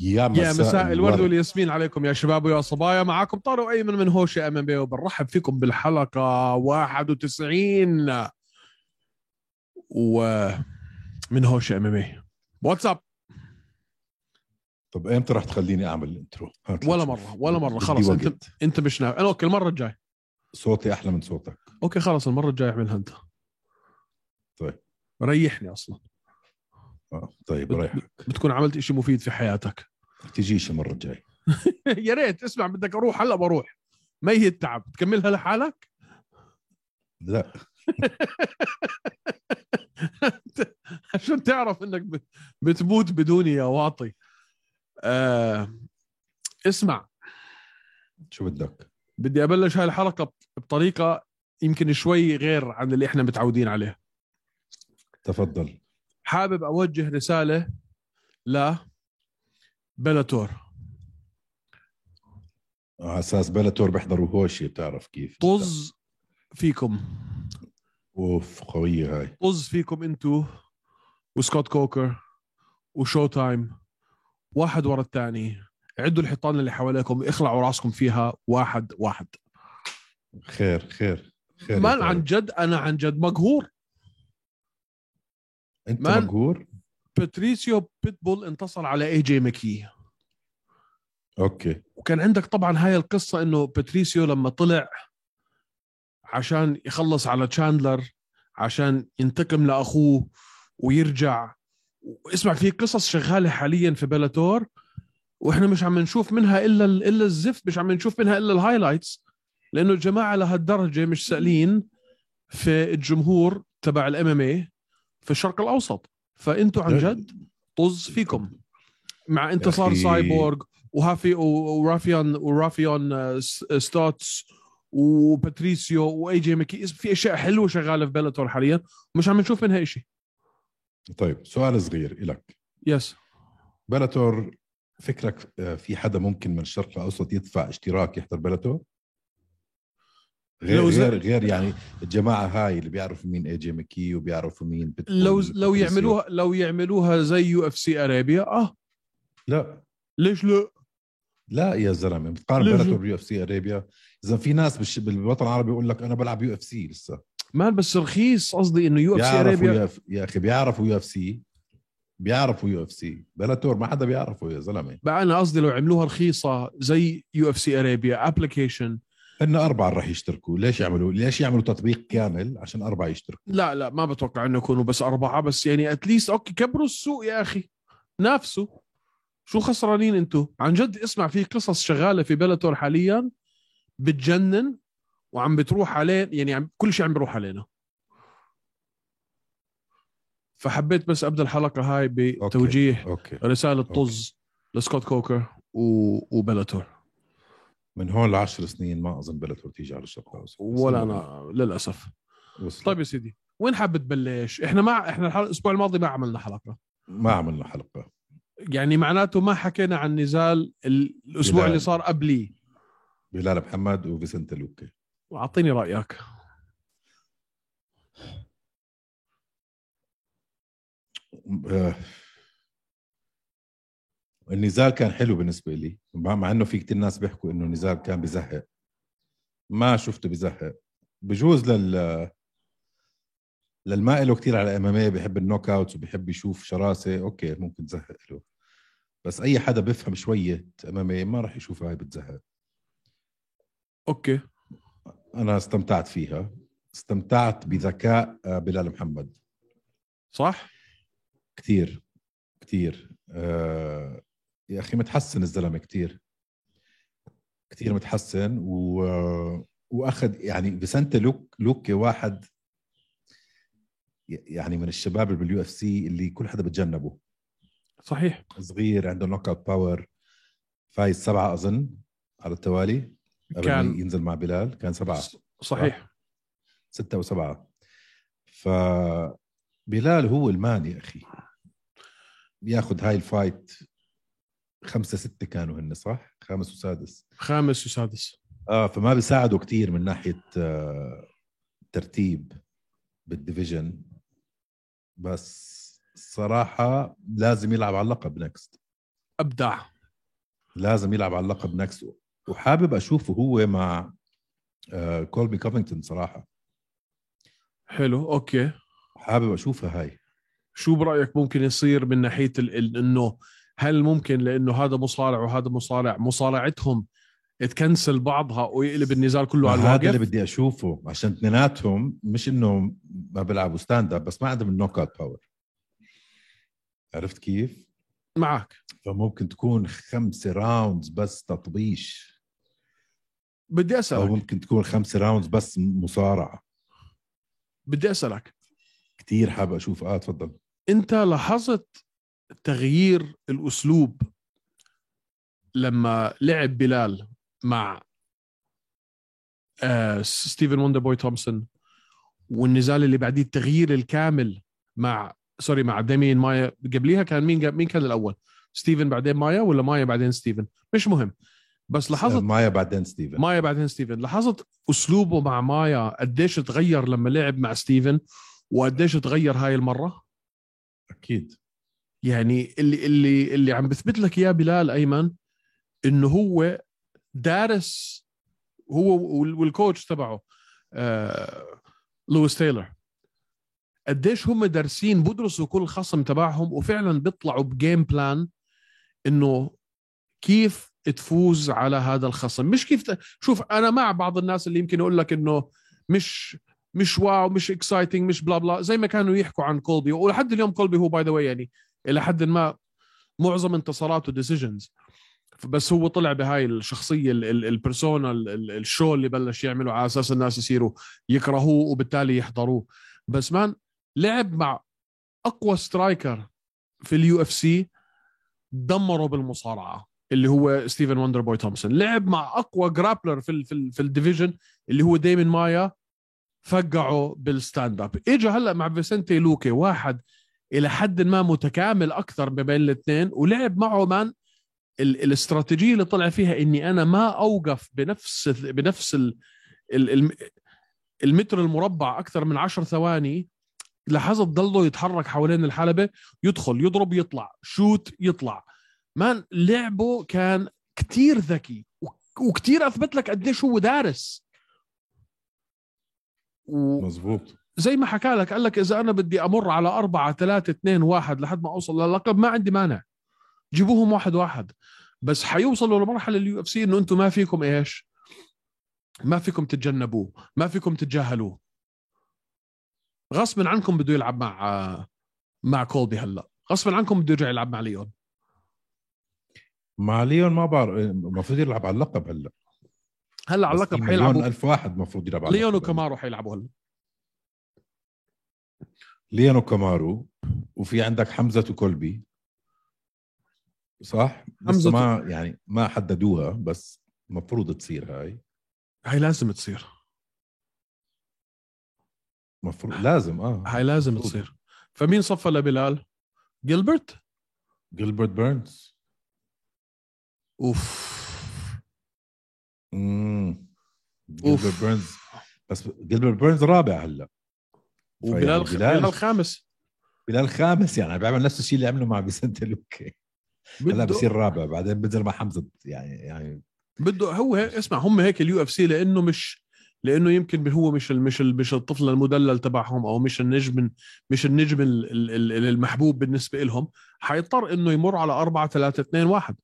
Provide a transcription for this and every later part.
يا مساء, يا مساء الورد والياسمين عليكم يا شباب ويا صبايا. معاكم طارق أيمن من هوشي MMA وبنرحب فيكم بالحلقة 91 ومن هوشي أم ام بي. واتساب. طب إمتى راح تخليني أعمل ال intro؟ ولا. مرة ولا مرة. خلص أنت. أنت مش نافع أنا okay المرة الجاي صوتي أحلى من صوتك. okay خلص المرة الجاية أعملها أنت. طيب. ريحني أصلا. آه. طيب رايحك. بتكون عملت إشي مفيد في حياتك. تجيش المرة الجاي يا ريت اسمع بدك أروح هلأ بروح. ميت تعب. تكملها لحالك؟ لا. عشان تعرف إنك بت- بتموت بدوني يا واطي. آه اسمع. شو بدك؟ بدي أبلش هاي الحلقة بطريقة يمكن شوي غير عن اللي إحنا متعودين عليه تفضل. حابب أوجه رسالة ل Bellator. على أساس Bellator بيحضروا هوشي بتعرف كيف؟ طز فيكم. أوف قوية هاي. طز فيكم انتو وسكوت كوكر و Showtime. واحد ورا الثاني عدوا الحيطان اللي حواليكم اخلعوا راسكم فيها. واحد واحد. خير خير خير man. عن جد أنا عن جد مقهور. أنت man. مقهور؟ باتريسيو بيتبول انتصر على اي جي ماكي okay. وكان عندك طبعا هاي القصة إنه باتريسيو لما طلع عشان يخلص على تشاندلر عشان ينتقم لأخوه ويرجع. اسمع في قصص شغالة حاليا في Bellator وإحنا مش عم نشوف منها إلا إلا الزفت مش عم نشوف منها إلا ال highlights لأنه الجماعة لهالدرجة مش سائلين في الجمهور تبع ال MMA في الشرق الأوسط. فأنتوا عن جد طز فيكم. مع انتصار. سايبورغ وهافي ورافيون ورافيون آه، س- ستوتس وباتريسيو واي جي ماكي في أشياء حلوة شغالة في Bellator حاليا ومش عم نشوف منها شيء طيب سؤال صغير إلك. yes Bellator فكرك آه، في حدا ممكن من الشرق الأوسط يدفع اشتراك يحضر Bellator؟ غير لو غير غير يعني الجماعة هاي اللي بيعرفوا مين اي جي مكي وبيعرفوا مين لو لو. يعملوها لو يعملوها زي UFC Arabia آه. لا. ليش لا؟ لا يا زلمة بتقارن؟ بلاتور بيو اف سي ارابيا إذا في ناس بالش- بالوطن العربي يقول لك أنا بلعب UFC لسه. man بس رخيص قصدي إنه UFC Arabia يا, يا أخي بيعرفوا UFC بيعرفوا UFC Bellator ما حدا بيعرفه يا زلمة. بقى أنا قصدي لو عملوها رخيصة زي UFC Arabia application إن أربعة راح يشتركوا. ليش يعملوا ليش يعملوا تطبيق كامل عشان أربعة يشتركوا؟ لا لا ما بتوقع إنه يكونوا بس أربعة بس يعني at least okay كبروا السوق يا أخي. نافسوا. شو خسرانين انتو عن جد اسمع في قصص شغالة في Bellator حاليا بتجنن وعم بتروح عليه يعني عم كل شيء عم بيروح علينا. فحبيت بس ابدا الحلقة هاي بتوجيه okay رسالة طز لسكوت كوكر و... و Bellator من هون لعشر سنين ما أظن Bellator تيجي على الشرق الأوسط. ولا أنا للأسف. وصل. طيب يا سيدي وين حابب تبلش؟ إحنا مع إحنا الأسبوع الماضي ما عملنا حلقة. ما عملنا حلقة. يعني معناته ما حكينا عن نزال ال- الأسبوع بلال. اللي صار قبلي. بلال محمد وفيسنت لوكي. اعطيني رأيك. آه، النزال كان حلو بالنسبة لي مع إنه في كتير ناس بيحكوا إنه النزال كان بزهق. ما شفته بزهق. بجوز لل للي ما له كثير على MMA بيحب ال knockouts وبيحب يشوف شراسة okay ممكن تزهق له. بس أي حدا بيفهم شوية MMA ما راح يشوفها هاي بتزهق. okay. أنا استمتعت فيها. استمتعت بذكاء آه، بلال محمد. صح؟ كثير كثير آه يا أخي متحسن الزلمة كثير كثير متحسن و... وأخذ يعني فيسنتي لوك لوكي واحد يعني من الشباب اللي بال UFC اللي كل حدا بتجنبه. صحيح. صغير عنده knockout power فايز سبعة أظن على التوالي قبل كان- ينزل مع بلال. كان سبعة. صحيح. ستة وسبعة. فبلال هو ال man يا أخي. بياخذ هاي ال fight خمسة ستة كانوا هن صح؟ خامس وسادس. خامس وسادس. آه فما بيساعدوا كتير من ناحية آه ترتيب بال division. بس صراحة لازم يلعب على اللقب next أبدع. لازم يلعب على اللقب next وحابب أشوفه هو مع آه كولبي كوفينغتون صراحة. حلو okay. حابب أشوفها هاي. شو برأيك ممكن يصير من ناحية إنه هل ممكن لأنه هذا مصارع وهذا مصارع؟ مصارعتهم تكنسل بعضها ويقلب النزال كله على هذا اللي الواقف بدي أشوفه عشان اثنيناتهم مش إنه ما بيلعبوا stand up بس ما عندهم ال knockout power عرفت كيف؟ معك. فممكن تكون خمسة rounds بس تطبيش. بدي أو اسالك ممكن تكون خمسة rounds بس مصارعة. بدي أسألك. كتير حابب أشوف. آه تفضل. أنت لاحظت تغيير الأسلوب لما لعب بلال مع آه ستيفن وندر بوي تومسون والنزال اللي بعديه التغيير الكامل مع sorry مع ديمين مايا. قبليها كان مين مين كان الأول؟ ستيفن بعدين مايا ولا مايا بعدين ستيفن؟ مش مهم. بس لاحظت مايا بعدين ستيفن. مايا بعدين ستيفن. لاحظت أسلوبه مع مايا قديش تغير لما لعب مع ستيفن وقديش تغير هاي المرة؟ أكيد. يعني اللي اللي اللي عم بثبت لك إياه بلال أيمن إنه هو دارس هو وال- وال coach تبعه آه لويس تايلر. قديش هم دارسين بدرسوا كل خصم تبعهم وفعلا بيطلعوا ب game plan إنه كيف تفوز على هذا الخصم. مش كيف ت... شوف أنا مع بعض الناس اللي يمكن يقول لك إنه مش مش wow مش exciting مش blah blah زي ما كانوا يحكوا عن كولبي. ولحد اليوم كولبي هو by the يعني إلى حد ما معظم انتصاراته decisions بس هو طلع بهاي الشخصية ال- ال- ال persona ال- ال- ال show اللي بلش يعمله على أساس الناس يصيروا يكرهوه وبالتالي يحضروه. بس man لعب مع أقوى striker في ال UFC دمره بالمصارعة اللي هو ستيفن وندر بوي تومسون لعب مع أقوى grappler في ال في, في ال division اللي هو ديمين مايا فقعه بال stand up اجى هلأ مع فيسنتي لوكي واحد إلى حد ما متكامل أكثر ما بين الاثنين ولعب معه مان ال- الاستراتيجية اللي طلع فيها إني أنا ما أوقف بنفس بنفس ال ال الم- المتر المربع أكثر من عشر ثواني لاحظت ضله يتحرك حوالين الحلبة يدخل يضرب يطلع شوت يطلع. مان لعبه كان كتير ذكي وك- وكتير أثبت لك قديش هو دارس. و... مزبوط. زي ما حكى لك قال لك إذا أنا بدي أمر على أربعة ثلاثة اثنين واحد لحد ما أوصل للقب ما عندي مانع. جيبوهم واحد واحد. بس حيوصلوا لمرحلة ال UFC إنه أنتم ما فيكم إيش؟ ما فيكم تتجنبوه ما فيكم تتجاهلوه. غصبا عنكم بده يلعب مع مع كولبي هلأ. غصبا عنكم بده يرجع يلعب مع ليون. مع ليون ما بعرف المفروض يلعب على اللقب هلأ. هلأ على اللقب حيلعبوا. مع ليون ألف واحد المفروض يلعب على ليون. وكامارو حيلعبوا هلأ. ليون وكامارو وفي عندك حمزة وكولبي صح؟ حمزة ما يعني ما حددوها بس المفروض تصير هاي. هاي لازم تصير. مفروض لازم آه. هاي لازم مفروض. تصير. فمين صفى لبلال؟ جيلبرت؟ جيلبرت بيرنز. أوف. امم. جيلبرت بيرنز. بس جيلبرت بيرنز رابع هلا. وبلال بلال خامس. بلال خامس يعني بيعمل نفس الشيء اللي عمله مع فيسنتي لوكي. هلا بصير رابع بعدين بنزل مع حمزة يعني يعني بده هو اسمع هم هيك ال UFC لأنه مش لأنه يمكن هو مش ال مش ال مش الطفل المدلل تبعهم أو مش النجم مش النجم ال- ال- ال- المحبوب بالنسبة لهم. حيضطر إنه يمر على 4 3 2 1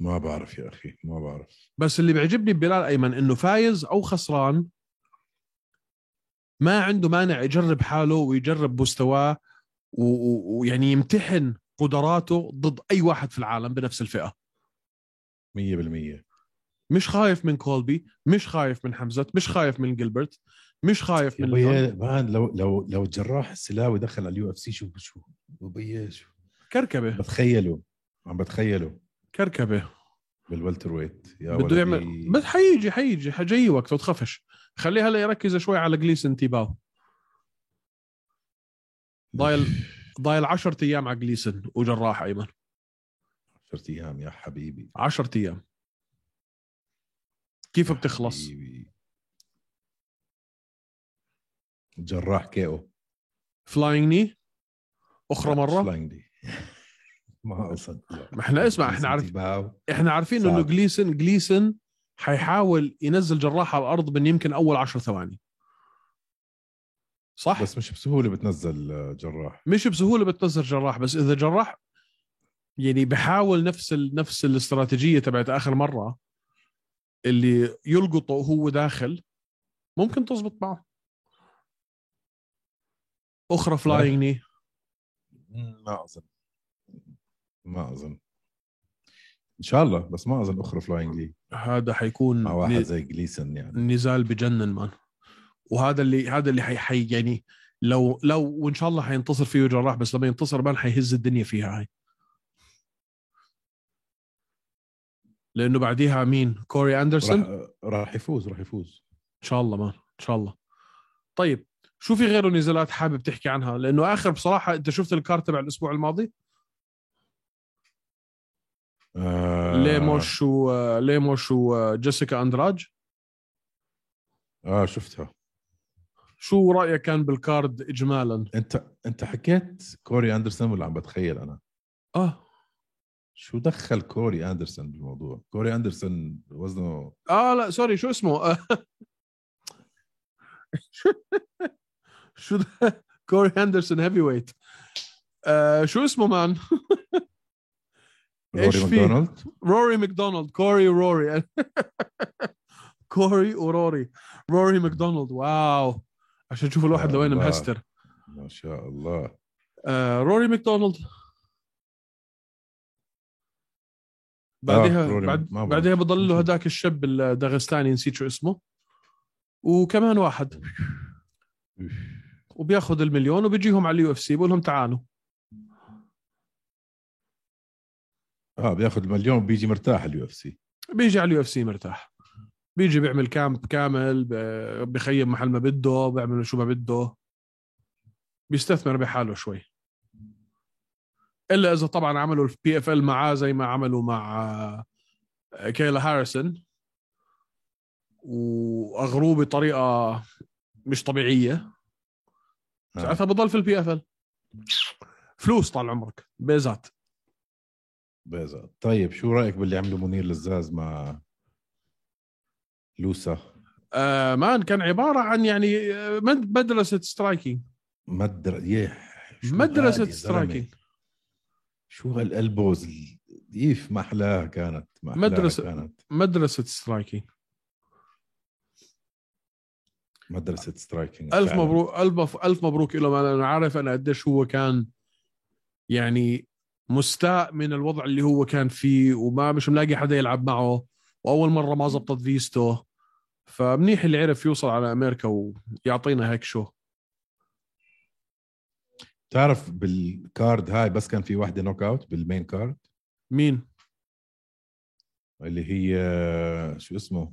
ما بعرف يا أخي ما بعرف. بس اللي بيعجبني ببلال أيمن إنه فايز أو خسران ما عنده مانع يجرب حاله ويجرب مستواه ويعني يمتحن قدراته ضد أي واحد في العالم بنفس الفئة. 100% مش خايف من كولبي مش خايف من حمزة مش خايف من جيلبرت مش خايف من man لو لو لو الجراح السلاوي دخل على ال UFC شو شو شو كركبة. بتخيله عم بتخيله. كركبة. بال welterweight. يا بده. يعمل بس حيجي حيجي حيجي وقته تخافش. خليه هلا يركز شوي على جليسن تيباو ضايل ضايل 10 أيام على جليسن وجراح أيمن. 10 أيام يا حبيبي. 10 أيام. كيف بتخلص؟ حبيبي. جراح كيو. فلاينج ني أخرى مرة؟ فلاينج دي ما أصدق. ما إحنا اسمع إحنا عارف باو إحنا عارفين إنه. جليسن جليسن حيحاول ينزل جراح على الأرض من يمكن أول 10 ثواني. صح؟ بس مش بسهولة بتنزل جراح. مش بسهولة بتنزل جراح بس إذا جراح يعني بحاول نفس ال... نفس الاستراتيجية تبعت آخر مرة اللي يلقطه وهو داخل ممكن تزبط معه. أخرى flying knee ما أظن. ما أظن. إن شاء الله بس ما أظن أخرى flying knee هذا حيكون مع واحد زي جليسون يعني. نزال بجنن man. وهذا اللي هذا اللي حي, حي يعني لو لو وإن شاء الله حينتصر فيه جراح بس لما ينتصر man حيهز الدنيا فيها هاي. لأنه بعديها مين؟ كوري اندرسون راح راح يفوز راح يفوز. إن شاء الله man. إن شاء الله. طيب شو في غيره نزالات حابب تحكي عنها؟ لأنه آخر بصراحة أنت شفت ال card تبع الأسبوع الماضي؟ آه ليموش و ليموش وجيسيكا أندراج. آه شفتها. شو رأيك كان بال card اجمالا؟ أنت أنت حكيت كوري أندرسون ولا عم بتخيل أنا؟ آه. شو دخل كوري أندرسون بالموضوع؟ كوري أندرسون وزنه آه لا sorry شو اسمه؟ شو ده؟ كوري هندرسون heavyweight آه شو اسمه man؟ روري في؟ ماكدونالد؟ روري ماكدونالد كوري وروري. كوري وروري. روري ماكدونالد wow. عشان تشوف الواحد لوين. مهستر. ما شاء الله. آه روري ماكدونالد. بعدها روري بعد. بعدها بضل له هذاك الشاب الداغستاني نسيت شو اسمه. وكمان واحد. وبياخذ المليون وبيجيهم على ال UFC بقول لهم تعالوا. آه بياخذ المليون بيجي مرتاح ال UFC بيجي على ال UFC مرتاح. بيجي بيعمل camp كامل بخيم محل ما بده بيعمل شو ما بده. بيستثمر بحاله شوي. إلا إذا طبعا عملوا ال PFL معاه زي ما عملوا مع آه، كيلا هاريسون. وأغروه بطريقة مش طبيعية. ساعتها بضل في ال PFL فلوس طال عمرك. بيزات. بيزا طيب شو رأيك باللي عمله منير لزاز مع لوسا آه مان كان عبارة عن يعني آه، مد- مدرسة سترايكينج مدر يح مدرسة؟ سترايكينج شو هالألبوز ال- يف ما أحلاها كانت ما أحلاها مدرسة. كانت مدرسة سترايكينج مدرسة سترايكينج ألف. مبروك ألف ألف مبروك له أنا عارف أنا قديش هو كان يعني مستاء من الوضع اللي هو كان فيه وما مش ملاقي حدا يلعب معه وأول مرة ما زبطت فيزتو فمنيح اللي عرف يوصل على أمريكا ويعطينا هيك show. تعرف بال card هاي بس كان في واحدة knockout بال main card مين؟ اللي هي شو اسمه؟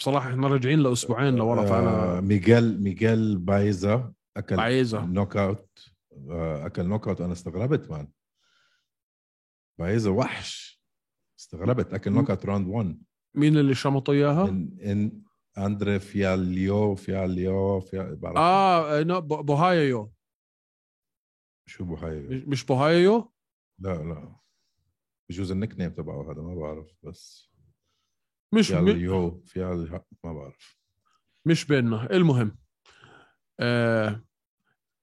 بصراحة إحنا راجعين لأسبوعين لورا آه فانا ميغيل ميغيل بايزا أكل عايزه نوك اوت آه أكل نوك اوت أنا استغربت مان بايزا وحش. استغربت. أكل نوك اوت راوند 1 مين اللي شمطوا إياها؟ ان إن أندري فياليو فياليو في بعرف. آه نو بو- بوهايو شو بو هاي مش- بوهايو لا لا. بجوز ال nickname تبعه هذا ما بعرف بس. مش فياليو فيال ما بعرف. مش بيننا. المهم آه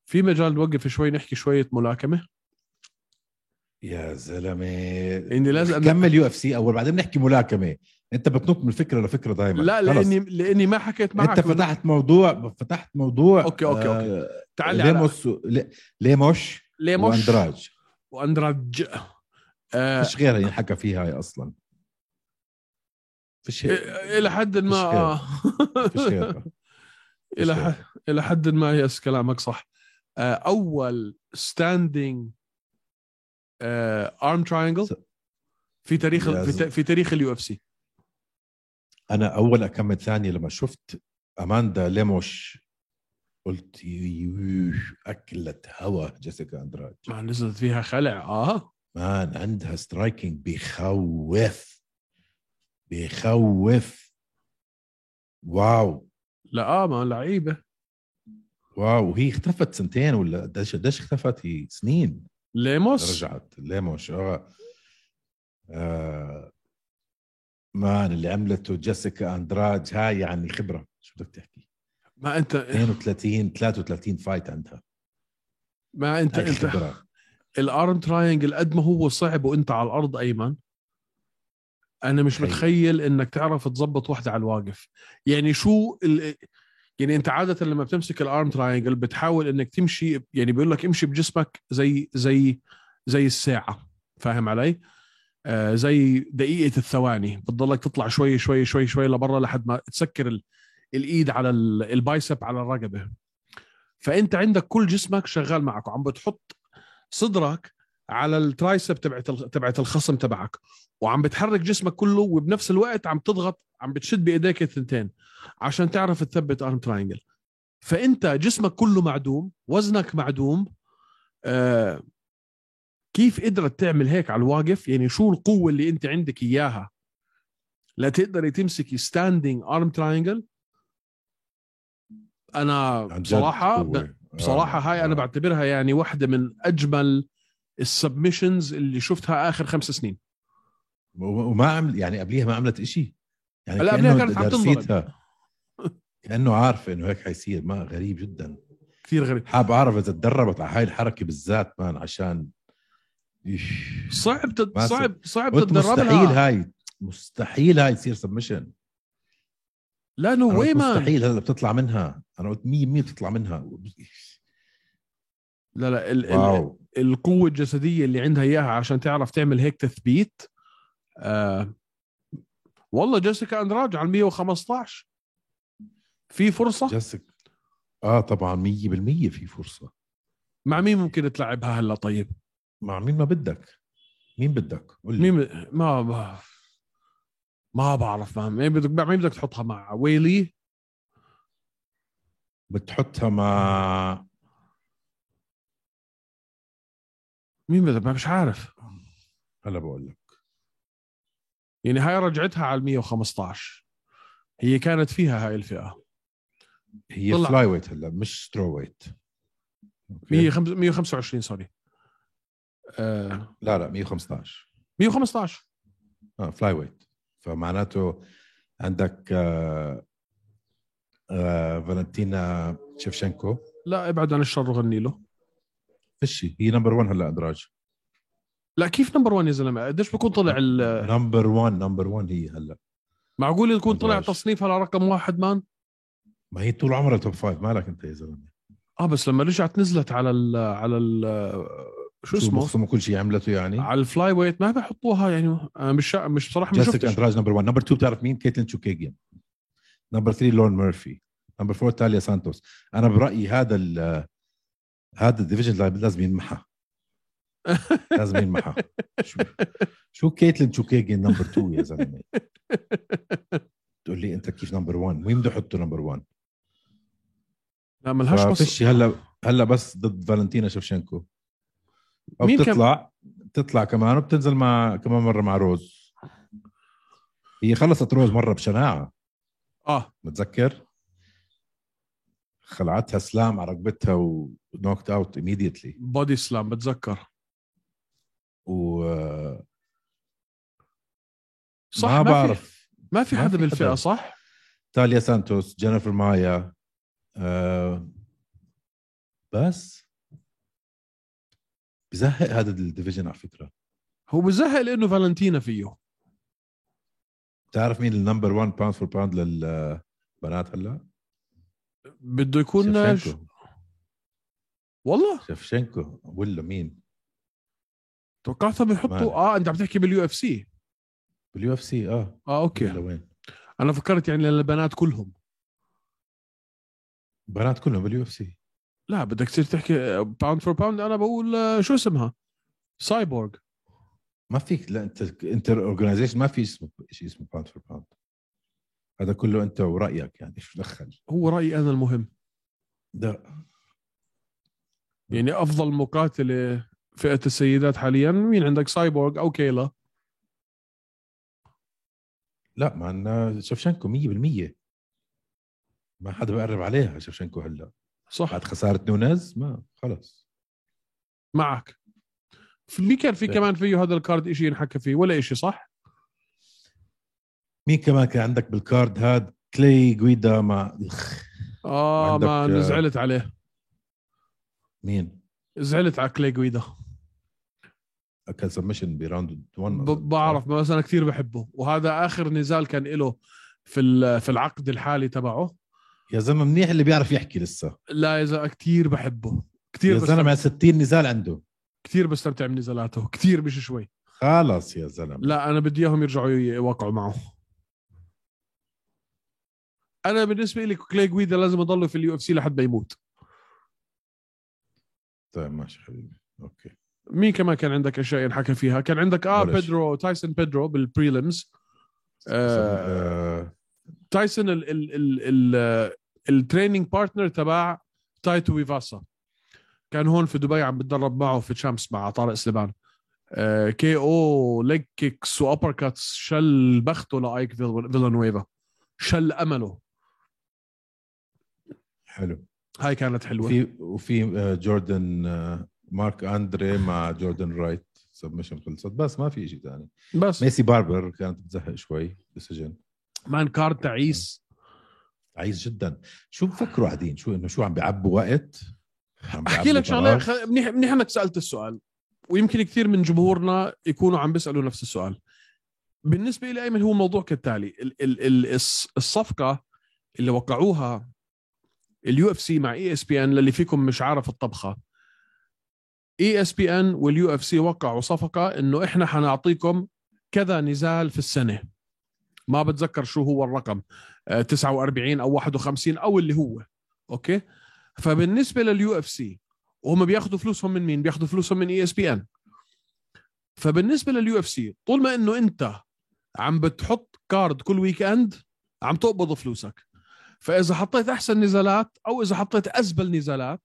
في مجال نوقف شوي نحكي شوية ملاكمة؟ يا زلمة. إني لازم كمل UFC أول بعدين نحكي ملاكمة. أنت بتنط من فكرة لفكرة دائما لا لاني لأني ما حكيت معك أنت فتحت موضوع فتحت موضوع okay، okay، okay. آه تعال ليموس و... لي- ليموش ليموش. وأندراج. وأندراج. آه فيش غيرها ينحكى فيها هاي أصلا. فيش إلى حد ما فيش آه. فيش غيرها. إلى حد ما yes كلامك صح. أول standing arm triangle في تاريخ في, تاريخ ال UFC أنا أول أكمل ثانية لما شفت أماندا ليموش قلت يوش اكلت هوا جيسيكا أندراج. ما نزلت فيها خلع آه. مان عندها سترايكنج بخوف بخوف واو. لا آه ما لعيبة. واو وهي اختفت سنتين ولا قديش قديش اختفت؟ هي سنين. ليموس. رجعت ليموش آه. آه، man اللي عملته جيسيكا أندراج هاي يعني خبرة. شو بدك تحكي؟ ما انت 32 33 فايت عندها. ما انت انت خبرة. ال arm triangle قد ما هو صعب وأنت على الأرض أيمن. أنا مش تخيل. متخيل إنك تعرف تظبط واحدة على الواقف. يعني شو ال... يعني انت عادة لما بتمسك ال arm triangle بتحاول انك تمشي يعني بيقول لك امشي بجسمك زي زي زي الساعة. فاهم علي؟ آه زي دقيقة الثواني. بتضلك تطلع شوي شوي شوي شوي لبرا لحد ما تسكر ال... الإيد على ال... ال bicep على الرقبة. فأنت عندك كل جسمك شغال معك وعم بتحط صدرك على ال tricep تبعت تبعت الخصم تبعك وعم بتحرك جسمك كله وبنفس الوقت عم تضغط عم بتشد بإيديك الثنتين عشان تعرف تثبت arm triangle فأنت جسمك كله معدوم وزنك معدوم آه كيف قدرت تعمل هيك على الواقف يعني شو القوة اللي أنت عندك إياها لا تقدري تمسكي standing arm triangle أنا بصراحة. بصراحة آه، هاي أنا آه. بعتبرها يعني واحدة من أجمل ال submissions اللي شفتها آخر خمس سنين. وما عمل يعني قبليها ما عملت إشي. يعني لا، قبليها كانت عم تنضرب. كأنه عارفه إنه هيك حيصير. ما غريب جدا. كثير غريب. حاب أعرف إذا تدربت على هاي الحركة بالذات man عشان. صعب تد... صعب صعب تتدرب مستحيل هاي مستحيل هاي تصير submission لا no way man. مستحيل هلا بتطلع منها. أنا قلت 100 100 بتطلع منها. لا لا ال... ال... wow. القوة الجسدية اللي عندها إياها عشان تعرف تعمل هيك تثبيت آه... والله جيسيكا أندراج على 115 في فرصة؟ جسك آه طبعا 100% في فرصة. مع مين ممكن تلعبها هلا طيب؟ مع مين ما بدك. مين بدك؟ قول لي. مين ما ما, ما بعرف ما مين بدك مع مين بدك تحطها؟ مع ويلي؟ بتحطها مع مين بدك ما مش عارف. هلا بقول لك. يعني هاي رجعتها على 115 هي كانت فيها هاي الفئة. هي طلع. flyweight هلا مش strawweight okay. 105 125 sorry آه لا لا 115 115 آه flyweight فمعناته عندك آه آه فالنتينا شفشنكو لا ابعد عن الشر وغني له. فيشي هي number 1 هلا أندراج. لا كيف number 1 يا زلمة؟ قديش بكون طلع ال- number 1 number 1 هي هلا. معقول يكون طلع. تصنيفها لرقم واحد man؟ ما هي طول عمرها top five مالك انت يا زلمة؟ آه بس لما رجعت نزلت على ال على ال شو اسمه؟ بخصموا كل شيء عملته يعني؟ على ال flyweight ما بحطوها يعني أنا مش مش ما جيسيكا شفتش. أندراج number 1 number 2 بتعرف مين؟ كيتلين تشوكيجيان. number 3 لورين ميرفي. number 4 تاليا سانتوس. أنا برأيي هذا هذا ال division لازم ينمحى لازم ينمحى شو, شو كيتلين number 2 يا زلمة؟ تقول لي أنت كيف number 1 مين بده يحطه number 1 لا ملهاش بس فيش هلا هلا بس ضد فالنتينا شفشنكو أو مين كم- بتطلع بتطلع كمان وبتنزل مع كمان مرة مع روز. هي خلصت روز مرة بشناعة. آه. متذكر؟ خلعتها slam على رقبتها و knocked out immediately. body slam بتذكر. و صح ما ما, بعرف. في ما في ما حدا في بالفئة حدا. صح؟ تاليا سانتوس جينيفر مايا آه بس. بزهق هذا ال division على فكرة. هو بزهق لأنه فالنتينا فيه. بتعرف مين ال number 1 pound for pound للبنات هلا؟ بده يكون شفشنكو والله؟ شفشنكو ولا مين؟ توقعتها بيحطوا آه أنت عم تحكي بال U FC. بال UFC آه. آه okay. وين؟ أنا فكرت يعني للبنات كلهم. بنات كلهم بال UFC. لا بدك تصير تحكي pound for pound أنا بقول آه، شو اسمها؟ سايبورغ ما فيك لا انت انت organization ما في اسمه شيء اسمه pound for pound هذا كله أنت ورأيك يعني شو دخل؟ هو رأيي أنا المهم. ده يعني أفضل مقاتلة فئة السيدات حاليا مين عندك؟ سايبورغ أو كيلا؟ لا مع شفشنكو 100% ما حدا بقرب عليها شفشنكو هلأ. صح. بعد خسارة نونيز ما خلص. معك. في كان في لا. كمان فيه هذا ال card شيء ينحكى فيه؟ ولا شيء صح؟ مين كمان كان عندك بال card هاد؟ كلاي جويدا مع. آه ما آه، زعلت عليه. مين؟ زعلت على كلاي جويدا. اكل submission ب round 1 ب- بعرف بس أنا كثير بحبه. وهذا آخر نزال كان له في في العقد الحالي تبعه. يا زلمة منيح اللي بيعرف يحكي لسه. لا اذا كثير بحبه. كثير يا زلمة 60 نزال عنده. كثير بستمتع بنزالاته كثير مش شوي. خلص يا زلمة. لا أنا بدي إياهم يرجعوا يوقعوا معه. أنا بالنسبة لي كلاي جويدا لازم يضل في ال UFC لحد ما يموت. طيب ماشي حبيبي. okay. مين كمان كان عندك أشياء ينحكى فيها؟ كان عندك آه. بيدرو تايسون بيدرو بال prelims آه تايسون ال ال ال ال ال training partner تبع تاي تويفاسا كان هون في دبي عم بتدرب معه في تشامس مع طارق سليمان. آه KO leg kicks و uppercuts شل بخته لأيك فيل- فيلانويفا. شل أمله. حلو. هاي كانت حلوة. وفي وفي آه، جوردن آه، مارك أندري مع جوردن رايت submission خلصت. بس ما في شيء ثاني بس. ميسي باربر كانت بتزهق شوي بال decision man card تعيس. عايز جدا. شو بفكروا قاعدين؟ شو إنه شو عم بيعبوا وقت؟ عم أحكي لك شغلة؟ خ- منيح منيح إنك سألت السؤال. ويمكن كثير من جمهورنا يكونوا عم بيسألوا نفس السؤال. بالنسبة لي أيمن هو الموضوع كالتالي. ال ال ال الص- الصفقة اللي وقعوها ال UFC مع ESPN للي فيكم مش عارف الطبخة. إي إس بي إن واليو إف سي وقعوا صفقة إنه إحنا حنعطيكم كذا نزال في السنة. ما بتذكر شو هو الرقم آه، 49 أو 51 أو اللي هو أوكي؟ فبالنسبة لل UFC وهم بياخذوا فلوسهم من مين؟ بياخذوا فلوسهم من ESPN. فبالنسبة لل UFC طول ما إنه أنت عم بتحط card كل weekend عم تقبض فلوسك. فإذا حطيت أحسن نزالات أو إذا حطيت أزبل نزالات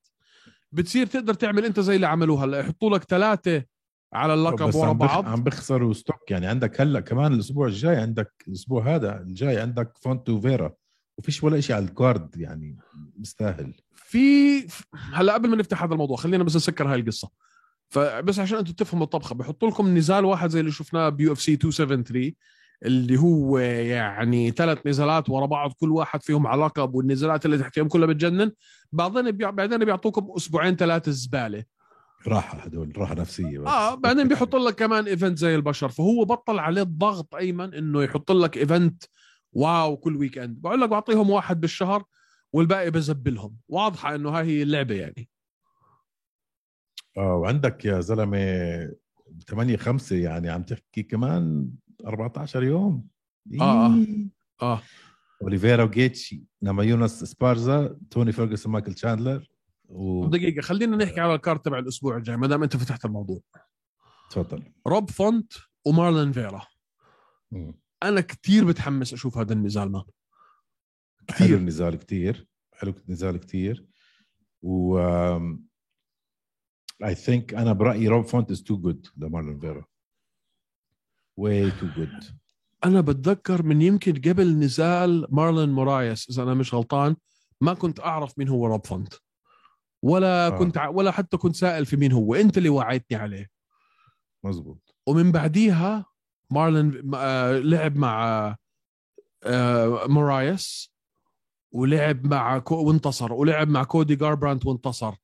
بتصير تقدر تعمل أنت زي اللي عملوها هلأ. يحطوا لك ثلاثة على اللقب ورا بعض. عم بيخسروا stock يعني عندك هلأ كمان الأسبوع الجاي عندك الأسبوع هذا الجاي عندك فونت وفيرا وفيش ولا شيء على ال card يعني مستاهل. في هلأ قبل ما نفتح هذا الموضوع خلينا بس نسكر هاي القصة. فبس عشان أنتم تفهموا الطبخة بحطوا لكم نزال واحد زي اللي شفناه ب UFC 273 اللي هو يعني ثلاث نزالات ورا بعض كل واحد فيهم على لقب والنزالات اللي تحتيهم كلها بتجنن. بعدين بيع... بعدين بيعطوكم أسبوعين ثلاثة زبالة. راحة هدول راحة نفسية بس. آه بعدين بيحط لك كمان event زي البشر. فهو بطل عليه الضغط أيمن إنه يحط لك event واو كل weekend بقول لك بعطيهم واحد بالشهر والباقي بزبلهم. واضحة إنه هاي هي اللعبة يعني. آه وعندك يا زلمة 8 5 يعني عم تحكي كمان 14 يوم. آه، آه. إيه. آه. اوليفيرا وجيتشي ناماهيونس سبارزا توني فيرجسون مايكل تشاندلر و دقيقة خلينا نحكي على ال card تبع الأسبوع الجاي ما دام أنت فتحت الموضوع. تفضل. روب فونت ومارلين فيرا. مم. أنا كتير بتحمس أشوف هذا النزال man. حلو كثير النزال كتير حلو النزال كتير. و I think أنا برأيي روب فونت is too good لمارلون فيرا. way too good أنا بتذكر من يمكن قبل نزال مارلين مورايس إذا أنا مش غلطان ما كنت أعرف مين هو روب فونت. ولا آه. كنت ع... ولا حتى كنت سائل في مين هو. أنت اللي وعيتني عليه. مزبوط ومن بعديها مارلين آه لعب مع آه مورايس ولعب مع كو وانتصر ولعب مع كودي جاربرانت وانتصر.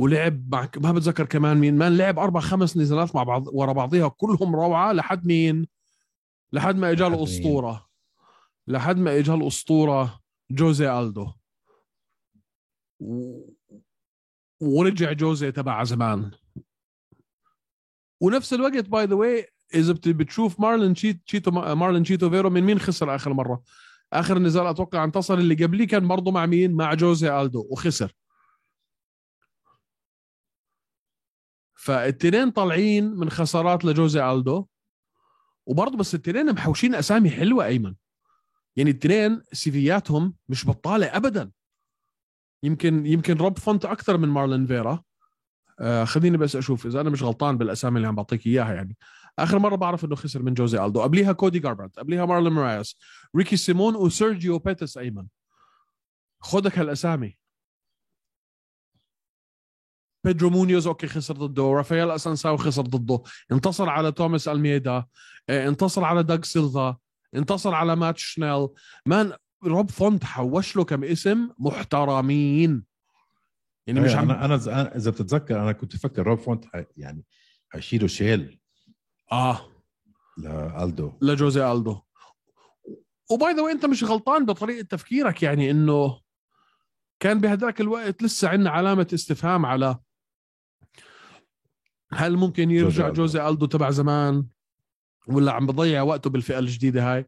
ولعب مع ما بتذكر كمان مين man لعب أربع خمس نزالات مع بعض ورا بعضيها كلهم روعة لحد مين؟ لحد ما اجى؟ الأسطورة. لحد ما اجى الأسطورة جوزي ألدو. و... ورجع جوزي تبع زمان. ونفس الوقت by the way إذا بت- بتشوف مارلين تشيت تشيتو مارلين تشيتو فيرا من مين خسر آخر مرة؟ آخر نزال أتوقع انتصر اللي قبليه كان برضه مع مين؟ مع جوزي ألدو وخسر. فالتنين طالعين من خسارات لجوزي ألدو وبرضه بس التنين محوشين أسامي حلوة أيمن. يعني التنين CVياتهم مش بطالة ابدا. يمكن يمكن روب فونت أكثر من مارلين فيرا. آه خليني بس أشوف إذا أنا مش غلطان بالأسامي اللي عم بعطيك إياها يعني. آخر مرة بعرف إنه خسر من جوزي ألدو. قبليها كودي جاربرانت قبليها مارلين مورايس ريكي سيمون وسيرجيو بيتيس أيمن. خدك هالأسامي. بيدرو مونيوز أوكي خسر ضده. رافائيل اسونساو خسر ضده. انتصر على توماس الميدا آه، انتصر على داغ سيلفا انتصر على مات شنيل man روب فونت حوش له كم اسم؟ محترمين. يعني مش إيه، عم أنا أنا اذا بتتذكر أنا كنت فكر روب فونت حي- يعني حيشيلوا شيل. آه. لألدو. لجوزي ألدو. و by the أنت مش غلطان بطريقة تفكيرك يعني إنه كان بهذاك الوقت لسه عندنا علامة استفهام على هل ممكن يرجع ألدو. جوزي ألدو تبع زمان؟ ولا عم بضيع وقته بالفئة الجديدة هاي؟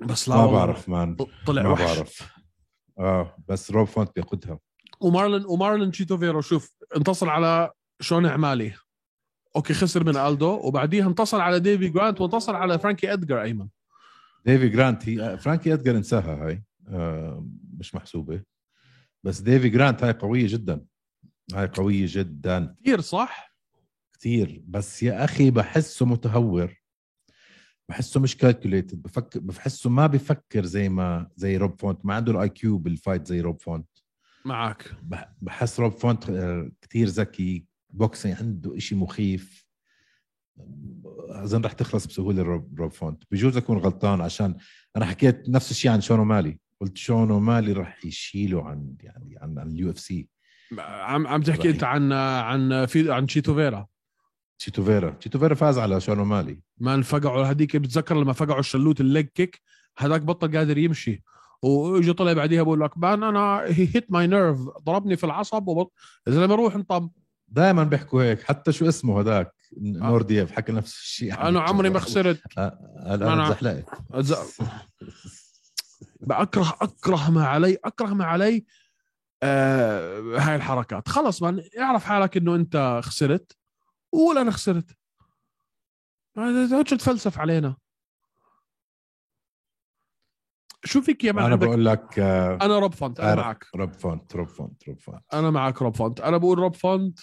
بس لا ما بعرف man. طلع ما وحش. بعرف. آه بس روب فونت بياخدها ومارلن ومارلن تشيتو فيرا شوف انتصر على شون أومالي أوكي خسر من ألدو وبعديها انتصر على ديفي جرانت وانتصر على فرانكي ادجر أيمن. ديفي جرانت هي فرانكي ادجر انساها هاي. آه مش محسوبة. بس ديفي جرانت هاي قوية جدا. هاي قوية جدا. كثير صح؟ كثير بس يا أخي بحسه متهور. بحسه مش calculated بفكر بحسه ما بفكر زي ما زي روب فونت. ما عنده ال IQ بال fight زي روب فونت. معك. بح- بحس روب فونت كثير ذكي. boxing عنده إشي مخيف. أظن رح تخلص بسهولة روب, روب فونت. بجوز أكون غلطان عشان أنا حكيت نفس الشيء عن شون أومالي قلت شون أومالي رح يشيله عن يعني عن عن ال UFC عم عم تحكي. أنت عن عن في عن تشيتو فيرا تشيتو فيرا تشيتو فيرا فاز على شون أومالي. ما انفقعوا هذيك بتذكر لما فقعوا الشلوت ال leg kick هذاك بطل قادر يمشي. واجى طلع بعديها بقول لك man أنا he hit my nerve ضربني في العصب وبط... إذا لما أروح انطم. دائما بيحكوا هيك حتى شو اسمه هذاك نورديف حكى نفس الشيء. أنا عمري ما خسرت. قال أنا- أنا زحلقت. أز- بأكره أكره ما علي أكره ما علي آه هاي الحركات. خلص من اعرف حالك إنه أنت خسرت وقول أنا خسرت. ما تقعدش تفلسف علينا. شو فيك يا man أنا بقول لك آه، أنا Rob Font أنا- معك. Rob Font Rob Font Rob Font. أنا معك Rob Font. أنا بقول Rob Font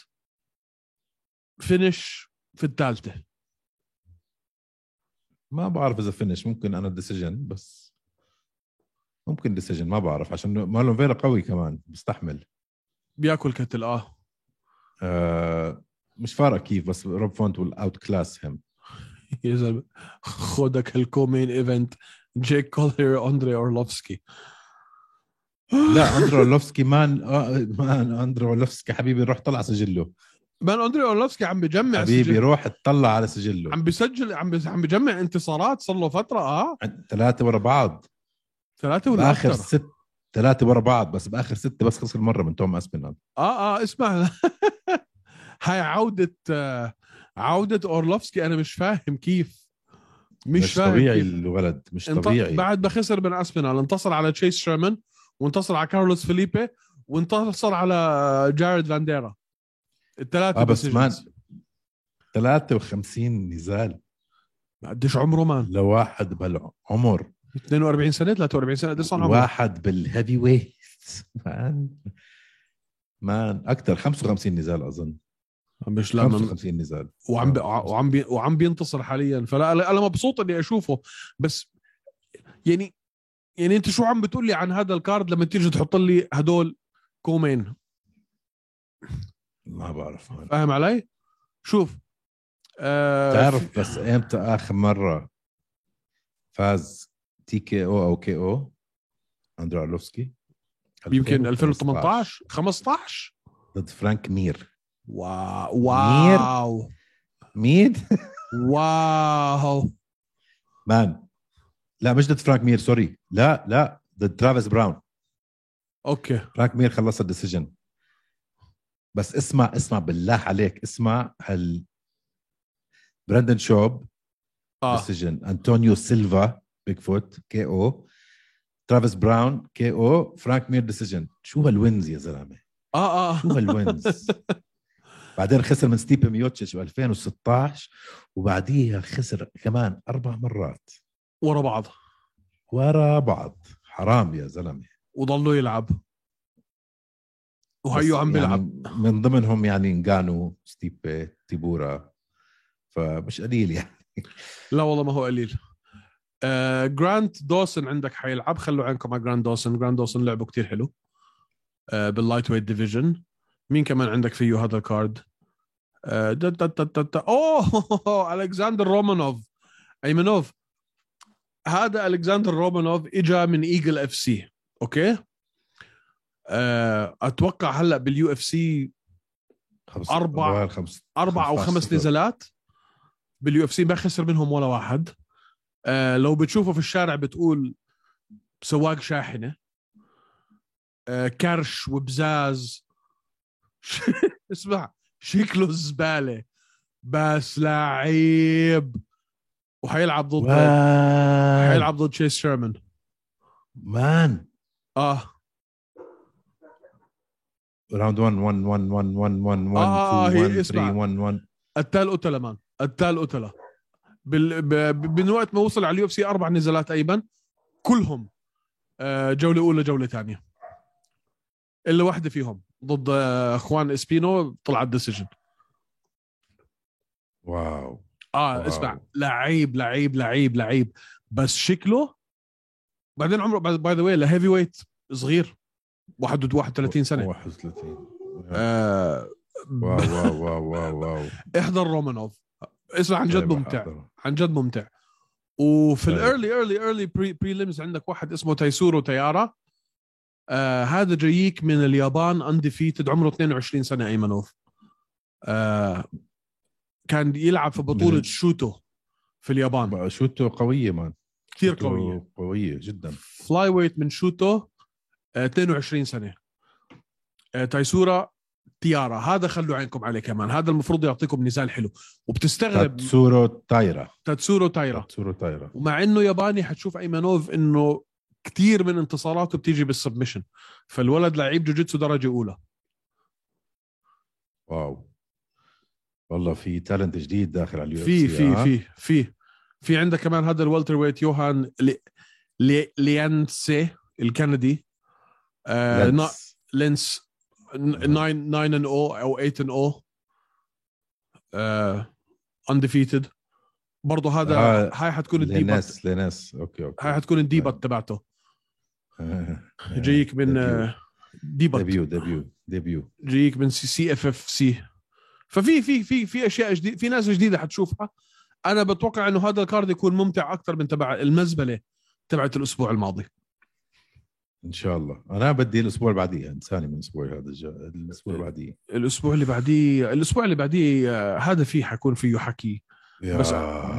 فينش في الثالثة. ما بعرف إذا فينش ممكن أنا ديسيجن بس ممكن ديسيجن ما بعرف عشان مارلون فيرا قوي كمان بيستحمل بياكل كتل آه. آه مش فارقة كيف بس روب فونت ويل اوت كلاس هيم يا زلمة خدك الكومين ايفنت جيك كولير أندري أورلوفسكي. لا اندرو أورلوفسكي مان آه مان اندرو أورلوفسكي حبيبي روح طلع سجله. man أندري أورلوفسكي عم بجمع حبيبي سجل. روح اطلع على سجله. عم بسجل عم عم بجمع انتصارات صار له فترة آه. ثلاثة ورا بعض. ثلاثة ولا بآخر أكثر ست ثلاثة ورا بعض بس بآخر سته بس خسر مرة من توم اسبينال آه آه اسمع. هاي عودة آه عودة أورلوفسكي أنا مش فاهم كيف. مش, مش فاهم طبيعي كيف. الولد مش. طبيعي. بعد ما خسر من اسبينال انتصر على تشيس شيرمان وانتصر على كارلوس فيليبي وانتصر على جارد فانديرا. الثلاثة آه بس. مان 53 نزال. قديش عمره man. لواحد بهالعمر 42 سنة 43 سنة قديش صار عمره واحد بال heavyweight man man أكثر 55 نزال أظن. مش لا من- 55 نزال. وعم بي... وعم بي... وعم بينتصر حاليا. فلا أنا مبسوط إني أشوفه. بس يعني يعني أنت شو عم بتقول لي عن هذا ال card لما تيجي تحط لي هدول co-main؟ ما بعرف. فاهم علي؟ شوف آه تعرف بس إمتى آخر مرة فاز TKO أو KO أندرو أرلوفسكي. يمكن 2015 2018 15 ضد فرانك مير. wow wow. مين wow. man. لا مش ضد فرانك مير sorry. لا لا ضد ترافيس براون. okay. فرانك مير خلص ال decision. بس اسمع اسمع بالله عليك اسمع هال براندن شوب. آه. decision أنطونيو سيلفا. Bigfoot KO ترافيس براون KO فرانك مير decision شو هال wins يا زلمة؟ آه آه. شو هال wins؟ بعدين خسر من ستيب ميوتشيتش ب 2016 وبعديها خسر كمان أربع مرات. ورا بعض. ورا بعض. حرام يا زلمة. وضلوا يلعب. وهيو عم بيلعب. يعني من ضمنهم يعني انجانو ستيبي تيبورا فمش قليل يعني. لا والله ما هو قليل. آه جرانت دوسن عندك حيلعب. خلوا عينكم على جرانت دوسن. جراند دوسن لعبه كتير حلو. آه بال lightweight division مين كمان عندك فيه هذا ال card آه دا دا دا دا دا. أوه! ألكسندر رومانوف. I mean هذا ألكسندر رومانوف إجا من Eagle FC. okay؟ آه أتوقع هلأ بال UFC خمس أربع أو 15 خمس. نزالات بال UFC ما خسر منهم ولا واحد. آه لو بتشوفه في الشارع بتقول سواق شاحنة آه كرش وبزاز. اسمع شكله زبالة بس لعيب. وحيلعب ضد حيلعب ضد تشيس شيرمان مان آه. راوند 1 1 1 1 1 1 1 آه، 2 هي 1 اسمع. 3 1 1 التال قتله مان. التال قتله بال... ب... من وقت ما وصل على ال UFC أربع نزالات I mean كلهم آه، جولة أولى جولة ثانية. إلا واحدة فيهم ضد آه، إخوان إسبينو طلعت decision wow. آه wow. اسمع لعيب لعيب لعيب لعيب. بس شكله بعدين عمره by the way ل heavyweight صغير 31 سنة. 31 آه wow wow wow wow wow. احضر رومانوف اسمع عن جد طيب، ممتع. عن جد ممتع. وفي. ال early early early prelims عندك واحد اسمه تايسورو تيارا. آه هذا جاييك من اليابان undefeated عمره 22 سنة I mean. آه كان يلعب في بطولة شوتو في اليابان. شوته قوية man. كثير قوية. قوية جدا. flyweight من شوتو آه 22 سنة. آه تايسورا تيارا هذا خلوا عينكم عليه كمان. هذا المفروض يعطيكم نزال حلو. وبتستغرب تاتسورو تايرا. تاتسورو تايرا. تاتسورو تايرا. ومع إنه ياباني حتشوف I mean إنه كثير من انتصاراته بتيجي بال submission فالولد لعيب جوجيتسو درجة أولى. wow. والله في talent جديد داخل على ال UFC في في في. في عندك كمان هذا ال welterweight يوهان لي لي ليانسي الكندي. آه لينس. 9 9 ان أو أو 8 ان أو انديفيتد برضه هذا آه، هاي حتكون الديبت. ليناس ليناس أوكي أوكي. هاي حتكون الديبت تبعته. جايك من آه، ديبت. ديبيو ديبيو ديبيو جايك من سي سي اف اف سي ففي في في في أشياء جديده في ناس جديدة حتشوفها. أنا بتوقع إنه هذا ال card يكون ممتع أكثر من تبع المزبلة تبعت الأسبوع الماضي. إن شاء الله. أنا بدي الأسبوع اللي بعديه انساني من اسبوعي هذا الج... الأسبوع اللي بعديه. الأسبوع اللي بعديه الأسبوع اللي بعديه آه، هذا فيه حيكون فيه حكي. yeah بس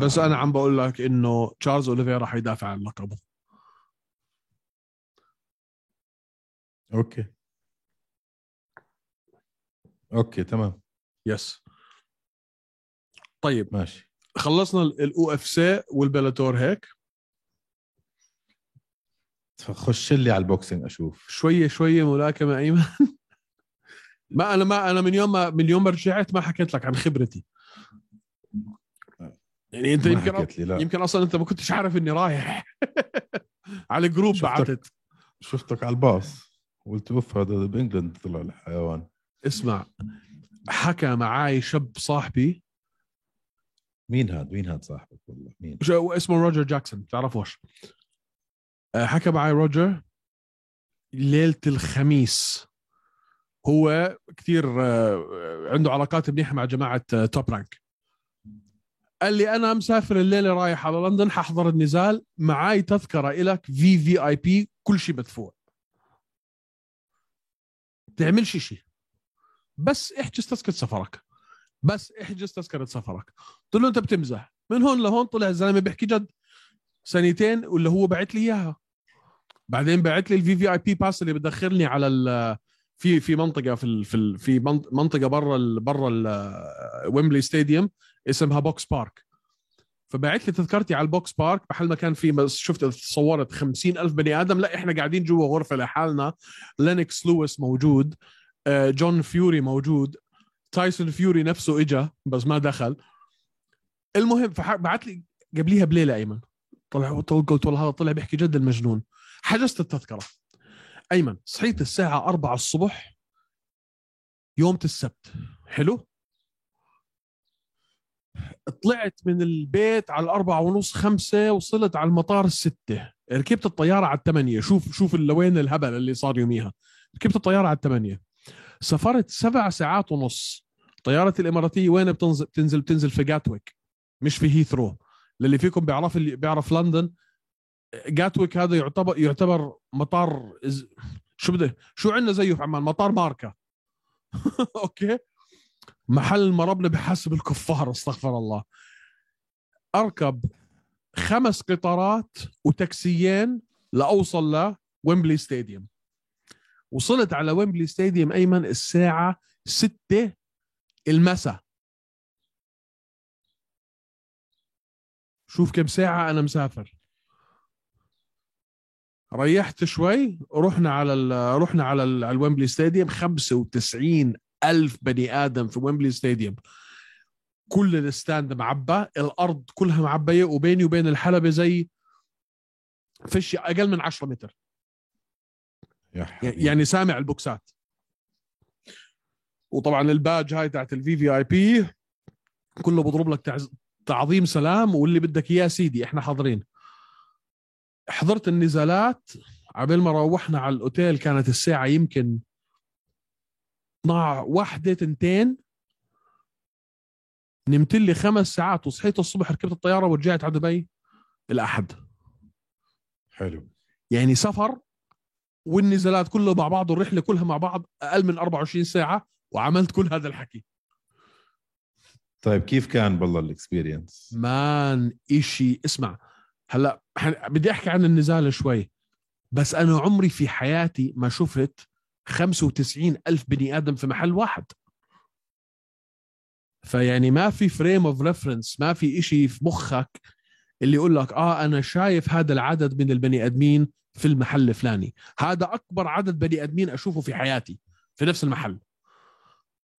بس أنا عم بقول لك إنه تشارلز أوليفيرا حيدافع عن لقبه. okay. okay تمام. yes طيب. ماشي. خلصنا ال UFC والبلاتور هيك. خش لي على ال boxing أشوف. شوية شوية ملاكمة أيمن. ما أنا ما أنا من يوم ما من يوم ما رجعت ما حكيت لك عن خبرتي. يعني أنت يمكن يمكن أصلا أنت ما كنتش عارف إني رايح. على جروب شفتك. بعتت. شفتك على الباص. قلت أوف هذا ب England طلع الحيوان. اسمع حكى معاي شاب صاحبي. مين هذا مين هذا صاحبك؟ والله مين؟ اسمه روجر جاكسون. بتعرفوش حكى معي روجر ليلة الخميس. هو كثير آه، عنده علاقات منيحة مع جماعة آه، توب رانك. قال لي أنا مسافر الليلة رايح على لندن ححضر النزال معاي تذكرة إلك في VIP كل شيء مدفوع. تعملش شيء بس احجز تذكرة سفرك. بس احجز تذكرة سفرك. قلت له أنت بتمزح. من هون لهون طلع الزلمة بيحكي جد. سنتين واللي هو بعت لي إياها. بعدين بعت لي ال VVIP pass اللي بدخلني على ال في في منطقة في ال في في منط- منطقة برا ال برا ويمبلي stadium اسمها بوكس بارك فبعت لي تذكرتي على البوكس بارك محل ما كان بس شفت تصورت خمسين ألف بني آدم. لا إحنا قاعدين جوا غرفة لحالنا. لينكس لويس موجود آه، جون فيوري موجود تايسون فيوري نفسه إجا بس ما دخل. المهم فبعت لي قبليها بليلة أيمن. طلع قلت والله هذا طلع بيحكي جد المجنون. حجزت التذكرة. أيمن صحيت الساعة 4 الصبح يوم السبت. حلو؟ طلعت من البيت على الأربعة ونص خمسة وصلت على المطار الستة. ركبت الطيارة على الثمانية شوف شوف لوين الهبل اللي صار يوميها. ركبت الطيارة على الثمانية سافرت سبع ساعات ونص. طيارة الإماراتية وين بتنزل بتنزل بتنزل في جاتويك مش في هيثرو للي فيكم بيعرف اللي بيعرف لندن جاتويك هذا يعتبر يعتبر مطار شو بده؟ شو عندنا زيه في عمان؟ مطار ماركة okay؟ محل مربنا بحسب الكفار استغفر الله. أركب خمس قطارات وتاكسيين لأوصل لويمبلي stadium. وصلت على ويمبلي stadium أيمن الساعة 6 المساء. شوف كم ساعة أنا مسافر. ريحت شوي رحنا على ال رحنا على ال على الويمبلي stadium 95 ألف بني آدم في ويمبلي stadium كل ال stand معبى الأرض كلها معبية وبيني وبين الحلبة زي فيش أقل من 10 متر يا. يعني سامع البوكسات وطبعا الباج هاي تاعت ال VVIP كله بضرب لك. تعظيم سلام واللي بدك إياه سيدي إحنا حاضرين حضرت النزالات عبال ما روحنا على الأوتيل كانت الساعة يمكن 12 واحدة تنتين نمت لي خمس ساعات وصحيت الصبح ركبت الطيارة ورجعت على دبي الأحد. حلو. يعني سفر والنزالات كله مع بعض والرحلة كلها مع بعض أقل من 24 ساعة وعملت كل هذا الحكي. طيب كيف كان بالله ال experience man إشي اسمع. هلا بدي أحكي عن النزال شوي. بس أنا عمري في حياتي ما شفت 95 ألف بني آدم في محل واحد. فيعني ما في frame of reference ما في إشي في مخك اللي يقول لك آه أنا شايف هذا العدد من البني آدمين في المحل الفلاني. هذا أكبر عدد بني آدمين أشوفه في حياتي في نفس المحل.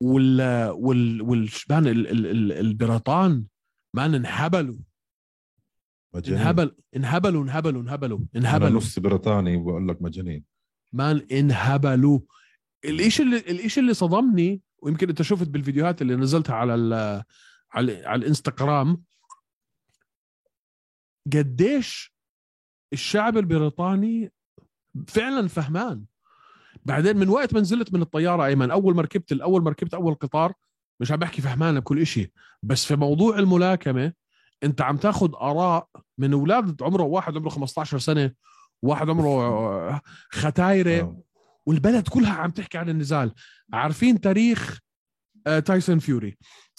وال وال والشبان ال... ال... ال... البريطان man انهبلوا مجانين. انهبل انهبلوا انهبلوا انهبلوا. انهبلوا. نص بريطاني بقول لك مجانين. مان انهبلوا. الاشي اللي الاشي اللي صدمني ويمكن أنت شفت بالفيديوهات اللي نزلتها على ال على, على الإنستغرام قديش الشعب البريطاني فعلا فهمان. بعدين من وقت ما نزلت من الطيارة أيمن أول ما ركبت أول ما ركبت أول قطار مش عم بحكي فهمان بكل إشي بس في موضوع الملاكمة انت عم تاخذ آراء من أولاد عمره واحد عمره 15 سنة واحد عمره ختايرة آه. والبلد كلها عم تحكي عن النزال. عارفين تاريخ آه، تايسون فيوري.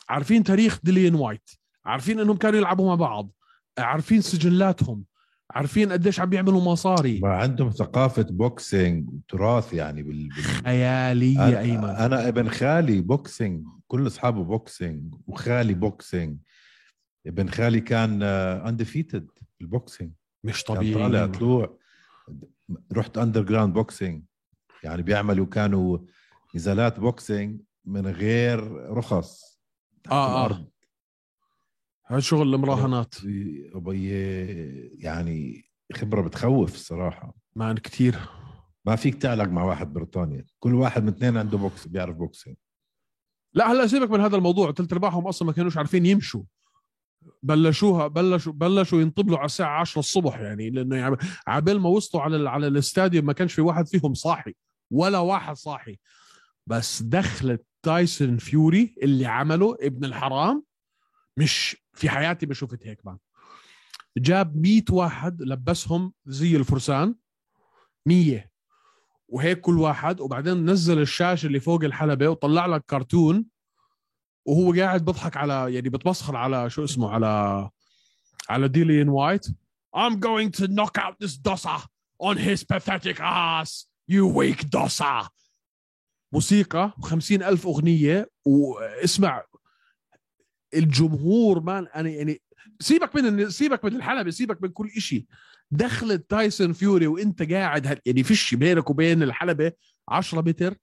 عارفين تاريخ ديليان وايت. عارفين إنهم كانوا يلعبوا مع بعض. عارفين سجلاتهم. عارفين قديش عم بيعملوا مصاري. ما عندهم ثقافة boxing تراث يعني بال... بال... خيالية أنا, أيمن. أنا ابن خالي boxing كل أصحابه boxing وخالي boxing ابن خالي كان undefeated بال boxing مش كان طبيعي. طالع طلوع. رحت underground boxing يعني بيعملوا كانوا نزالات boxing من غير رخص. آه، آه. الأرض. هذا شغل المراهنات. يعني خبرة بتخوف الصراحة. man كتير. ما فيك تعلق مع واحد بريطانيا. كل واحد من اثنين عنده box بيعرف boxing لا هلا سيبك من هذا الموضوع. ثلث أرباعهم أصلا ما كانوش عارفين يمشوا. بلشوها بلشوا بلشوا ينطبلوا على الساعة 10 الصبح يعني لأنه يعني عبال ما وصلوا على على ال stadium ما كانش في واحد فيهم صاحي ولا واحد صاحي. بس دخلت تايسون فيوري اللي عمله ابن الحرام مش في حياتي ما شفت هيك man جاب 100 واحد لبسهم زي الفرسان 100 وهيك كل واحد وبعدين نزل الشاشة اللي فوق الحلبة وطلع لك كرتون وهو قاعد بضحك على يعني بتمسخر على شو اسمه على على ديليان وايت. I'm going to knock out this dosser on his pathetic ass you weak dosser موسيقى وخمسين ألف أغنية واسمع الجمهور man أنا يعني سيبك من سيبك من الحلبة سيبك من كل إشي. دخلت تايسون فيوري وإنت قاعد يعني فيش بينك وبين الحلبة 10 متر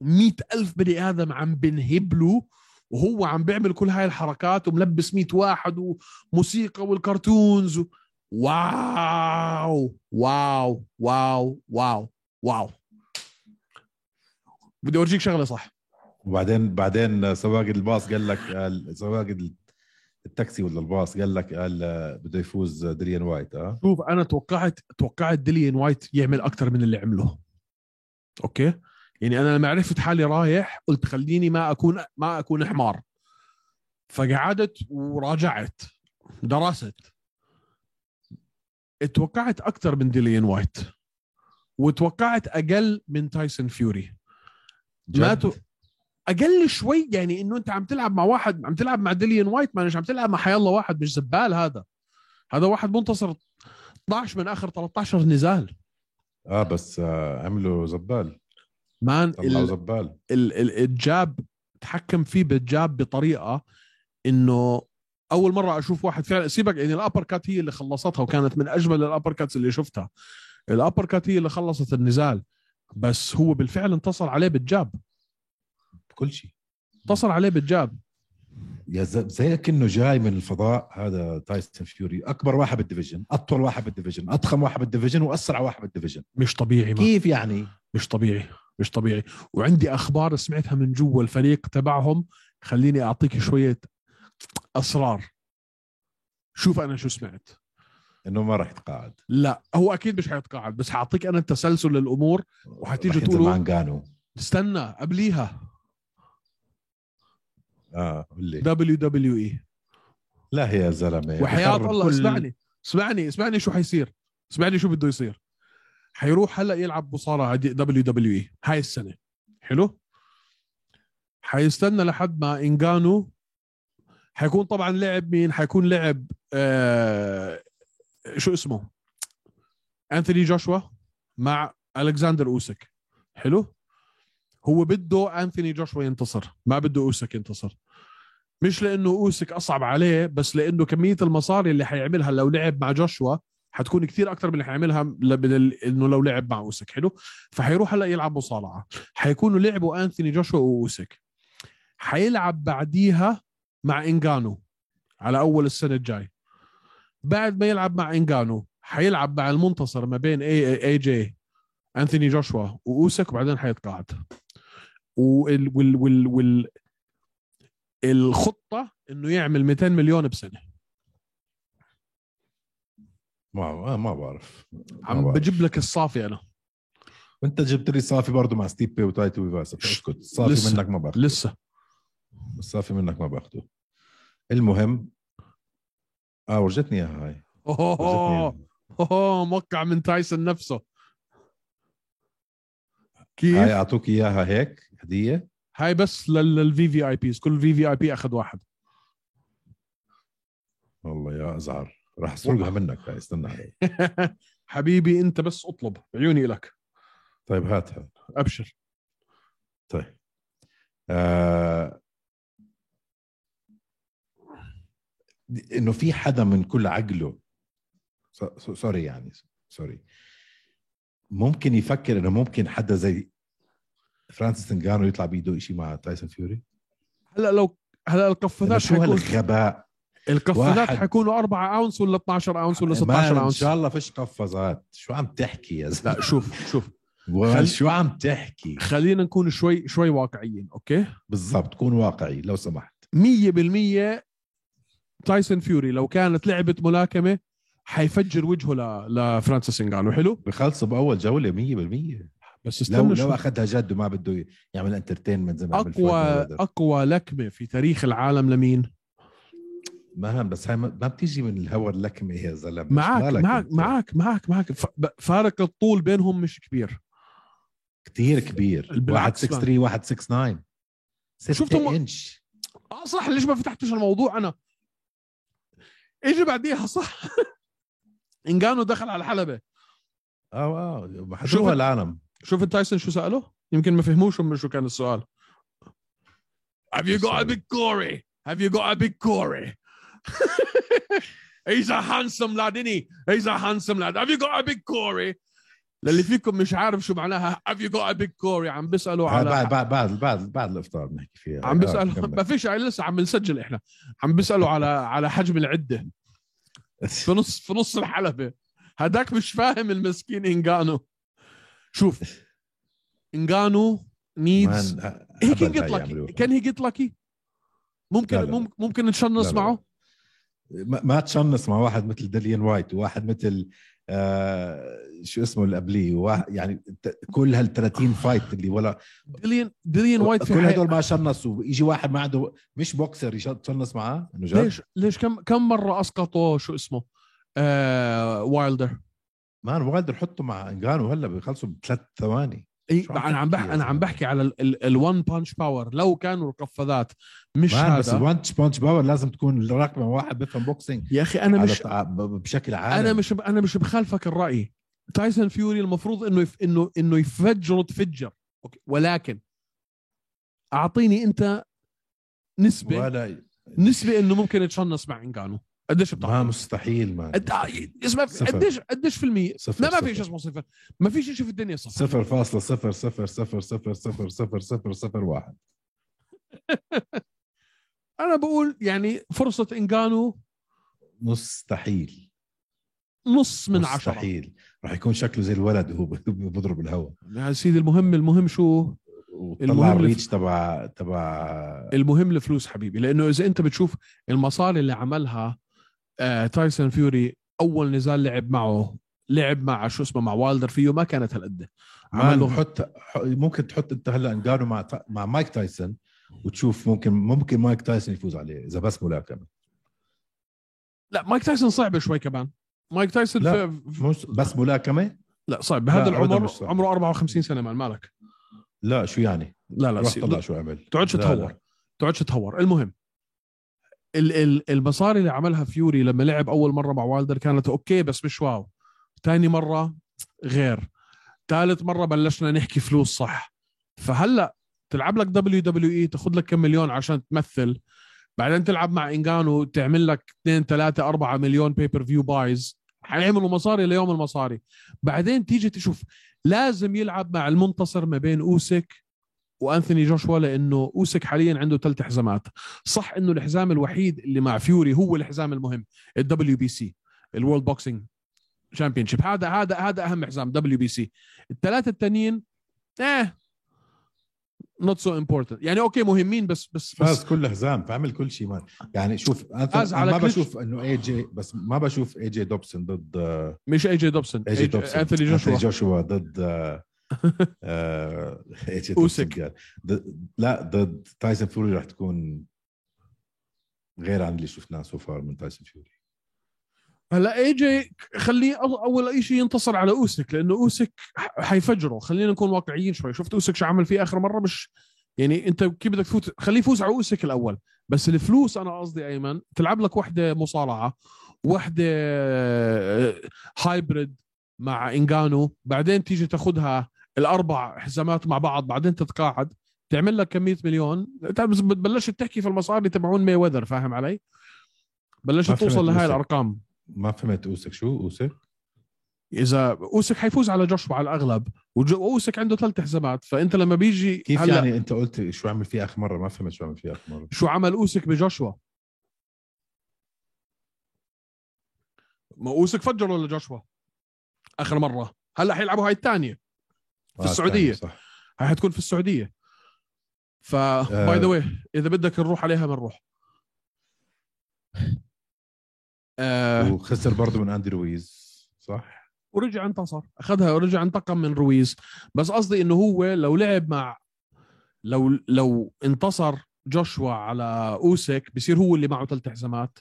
مئة ألف بني آدم عم بنهبله وهو عم بيعمل كل هاي الحركات وملبس مئة واحد وموسيقى وال cartoons و... wow wow wow wow wow. بدي أورجيك شغلة صح؟ وبعدين بعدين سواق الباص قال لك سواق التاكسي ولا الباص قال لك قال بده يفوز ديليان وايت آه شوف أنا توقعت توقعت ديليان وايت يعمل أكثر من اللي عمله. okay؟ يعني أنا لما عرفت حالي رايح قلت خليني ما اكون ما أكون حمار. فقعدت وراجعت درست. اتوقعت أكثر من ديليان وايت. وتوقعت أقل من تايسون فيوري. ما تو... أقل شوي يعني إنه أنت عم تلعب مع واحد عم تلعب مع ديليان وايت ما عم تلعب مع حيالله واحد مش زبال هذا. هذا واحد منتصر 12 من آخر 13 نزال. آه بس آه عملوا زبال. man طلعوا زبال. ال... ال... ال jab تحكم فيه بال jab بطريقة إنه أول مرة أشوف واحد فعلا سيبك يعني ال uppercut هي اللي خلصتها وكانت من أجمل ال uppercuts اللي شفتها. ال uppercut هي اللي خلصت النزال بس هو بالفعل انتصر عليه بال jab. كل شيء. انتصر عليه بال jab. يا زي كأنه جاي من الفضاء هذا تايسون فيوري أكبر واحد بالديفيجن أطول واحد بالديفيجن أضخم واحد بالديفيجن وأسرع واحد بالديفيجن مش طبيعي ما. كيف يعني؟ مش طبيعي. مش طبيعي. وعندي أخبار سمعتها من جوا الفريق تبعهم خليني أعطيك شوية أسرار. شوف أنا شو سمعت. إنه ما راح يتقاعد. لا هو أكيد مش حيتقاعد بس حأعطيك أنا التسلسل للأمور وحتيجي تقولوا استنى قبليها. آه قول لي. WWE. لا يا زلمة وحياة الله كل... اسمعني اسمعني اسمعني شو حيصير. اسمعني شو بده يصير. حيروح هلا يلعب مصارعه WWE. هاي السنة. حلو؟ حيستنى لحد ما انجانو حيكون طبعا لعب مين؟ حيكون لعب آه شو اسمه؟ أنثوني جوشوا مع الكساندر أوسك. حلو؟ هو بده أنثوني جوشوا ينتصر. ما بده أوسك ينتصر. مش لأنه أوسك أصعب عليه بس لأنه كمية المصاري اللي حيعملها لو لعب مع جوشوا حتكون كثير أكثر من اللي حيعملها إنه لو لعب مع اوسك حلو؟ فحيروح هلا يلعب مصارعة. حيكونوا لعبوا أنثوني جوشوا واوسك حيلعب بعديها مع انجانو على أول السنة الجاي. بعد ما يلعب مع انجانو حيلعب مع المنتصر ما بين AJ أنثوني جوشوا واوسك وبعدين حيتقاعد وال وال وال, وال الخطة إنه يعمل 200 مليون بسنة. ما ما بعرف. عم بجيب لك الصافي أنا. وانت جبت لي صافي برضه مع ستيبي وتاي تويفاسا أسكت. صافي لسه. منك ما باخذه لسه. الصافي منك ما باخذه المهم آه ورجتني إياها هاي. اوه اوه موقع من تايسون نفسه. كيف؟ هاي أعطوك إياها هيك هدية. هاي بس للفي في اي بيز كل في في اي بي أخذ واحد. والله يا ازعر راح اسرقها منك. استنى. هاي حبيبي أنت بس أطلب. عيوني لك طيب هاتها أبشر. طيب. آه... إنه في حدا من كل عقله sorry يعني sorry. ممكن يفكر إنه ممكن حدا زي فرانسيس إنجانو يطلع بإيده شيء مع تايسون فيوري؟ هلأ لو هلأ القفازات شو هالغباء؟ القفازات حيكونوا 4 أونس ولا 12 أونس ولا 16 أونس؟ إن شاء الله فيش قفازات. شو عم تحكي يا زلمة؟ لا شوف شوف. خل... شو عم تحكي؟ خلينا نكون شوي شوي واقعيين okay؟ بالضبط كون واقعي لو سمحت. 100% تايسون فيوري لو كانت لعبه ملاكمة حيفجر وجهه ل... لفرانسيس انجانو حلو؟ بخلصوا بأول جولة 100% بس استنى لو لو أخذها جد وما بده يعمل entertainment زي ما أقوى أقوى لكمة في تاريخ العالم لمين؟ ما بس هاي ما بتيجي من الهوا اللكمة يا زلمة. معك معك معك معك معك. فارق الطول بينهم مش كبير. كثير كبير. واحد 6 3 واحد 6 9 6 انش آه صح ليش ما فتحتش الموضوع؟ أنا اجى بعديها صح. إنجانو دخل على الحلبة. آه آه شوف العالم. شوف تايسون شو سأله؟ يمكن ما فهموش من شو كان السؤال. Have you got a big Corey? Have you got a big Corey? He's a handsome lad, isn't he? He's a handsome lad. Have you got a big Corey? للي فيكم مش عارف شو معناها have you got a big core عم بيسألوا بعد على بعد بعد بعد بعد الافطار بنحكي فيها عم آه، بيسالوا كمل. ما فيش لسه عم نسجل إحنا عم بيسألوا على على حجم العدة في نص في نص الحلبة هداك مش فاهم المسكين انجانو شوف انجانو نيدز هيك هبل جيت لكي. كان هي جيت لكي ممكن لا، لا، لا. ممكن نتشنص لا. ما ما تشنص مع واحد مثل ديليان وايت وواحد مثل آه شو اسمه اللي قبليه يعني كل هال 30 فايت اللي ولا ديليان ديليان وايت في كل. هدول ما شنصوا. يجي واحد ما عنده مش بوكسر يشنص معاه؟ إنه ليش ليش كم كم مرة اسقطوا شو اسمه؟ آه وايلدر man وايلدر حطه مع انجانو هلا بيخلصوا بثلاث ثواني. اي أنا عم بحكي أنا عم؟ بحكي على ال one punch power لو كانوا ركفذات مش man بس هذا. ال one punch power لازم تكون مع واحد بيفهم boxing يا أخي أنا مش بشكل عام. أنا مش أنا مش بخالفك الرأي. تايسون فيوري المفروض إنه يف... إنه إنه يفجر تفجر okay. ولكن أعطيني أنت نسبة ولا نسبة إنه ممكن يتشنص مع إنجانو. قديش ما بتعطي؟ مستحيل مان قد... اسمع. قديش قديش في المية؟ صفر، لا ما صفر. في شيء اسمه صفر. ما في شيء في الدنيا صفر. صفر فاصلة صفر صفر صفر صفر صفر صفر صفر صفر واحد. أنا بقول يعني فرصة إنجانو مستحيل. نص من عشرة. مستحيل. راح يكون شكله زي الولد وهو بضرب الهواء. يا سيدي المهم المهم شو؟ وطلع ال reach تبع تبع المهم الفلوس حبيبي لأنه إذا أنت بتشوف المصاري اللي عملها آه تايسون فيوري أول نزال لعب معه لعب مع شو اسمه مع وايلدر فيه ما كانت هالقد. عمل man له حط ممكن تحط أنت هلأ انجانو مع مع مايك تايسون وتشوف ممكن ممكن مايك تايسون يفوز عليه إذا بس ملاكمه لا مايك تايسون صعبه شوي كمان. مايك تايسون لا، في... مش بس ملاكمه لا صعب. بهذا العمر. عمره 54 سنة man مالك. لا شو يعني؟ لا لا روح سي... طلع شو عمل. تقعدش تهور. تقعدش تهور. المهم ال- ال- المصاري اللي عملها فيوري لما لعب أول مرة مع وايلدر كانت okay بس مش wow. ثاني مرة غير. ثالث مرة بلشنا نحكي فلوس صح. فهلأ تلعب لك WWE تاخذ لك كم مليون عشان تمثل. بعدين تلعب مع انجانو تعمل لك 2 3 4 مليون pay-per-view buys حيعملوا مصاري ليوم المصاري. بعدين تيجي تشوف لازم يلعب مع المنتصر ما بين اوسك وأنثوني جوشوا لأنه أوسك حاليا عنده ثلاث حزامات. صح إنه الحزام الوحيد اللي مع فيوري هو الحزام المهم ال WBC ال world boxing championship هذا هذا هذا أهم حزام WBC الثلاثه التانيين إيه not so important يعني okay مهمين بس بس فاز بس كل حزام فعمل كل شيء. man يعني شوف أنا فاز أنا على ما. بشوف إنه AJ بس ما بشوف AJ دوبسون ضد مش AJ دوبسون AJ دوبسون انثوني جوشوا جوشوا ضد آه، آه،. ضد- لا ضد تايسون فيوري راح تكون غير عن اللي شفناه so far من تايسون فيوري هلا AJ خليه أول شيء ينتصر على أوسك لأنه أوسك حيفجره. خلينا نكون واقعيين شوي. شفت أوسك شو عمل فيه آخر مرة؟ مش يعني أنت كيف بدك تفوت؟ خليه يفوز على أوسك الأول. بس الفلوس أنا قصدي ايمن تلعب لك وحدة مصارعة وحدة آه، hybrid مع انجانو بعدين تيجي تاخذها الأربع حزامات مع بعض بعدين تتقاعد تعمل لك كمية مليون. بتبلش تحكي في المصاري تبعون مايويذر فاهم علي؟ بلشت توصل لهي أوسك. الأرقام. ما فهمت أوسك. شو أوسك؟ إذا أوسك حيفوز على جوشوا على الأغلب. واوسك عنده ثلاث حزامات فأنت لما بيجي كيف هلا يعني أنت قلت شو عمل فيه آخر مرة؟ ما فهمت شو عمل فيه آخر مرة. شو عمل أوسك بجوشوا؟ ما أوسك فجره لجوشوا آخر مرة. هلأ حيلعبوا هاي الثانية. السعودية. الثاني، صح. هاي حتكون في السعودية. ف. by the way إذا بدك نروح عليها بنروح آه. وخسر برضه من أندي رويز صح؟ ورجع انتصر أخذها ورجع انتقم من رويز. بس قصدي إنه هو لو لعب مع لو لو انتصر جوشوا على اوسك بصير هو اللي معه ثلاث حزامات.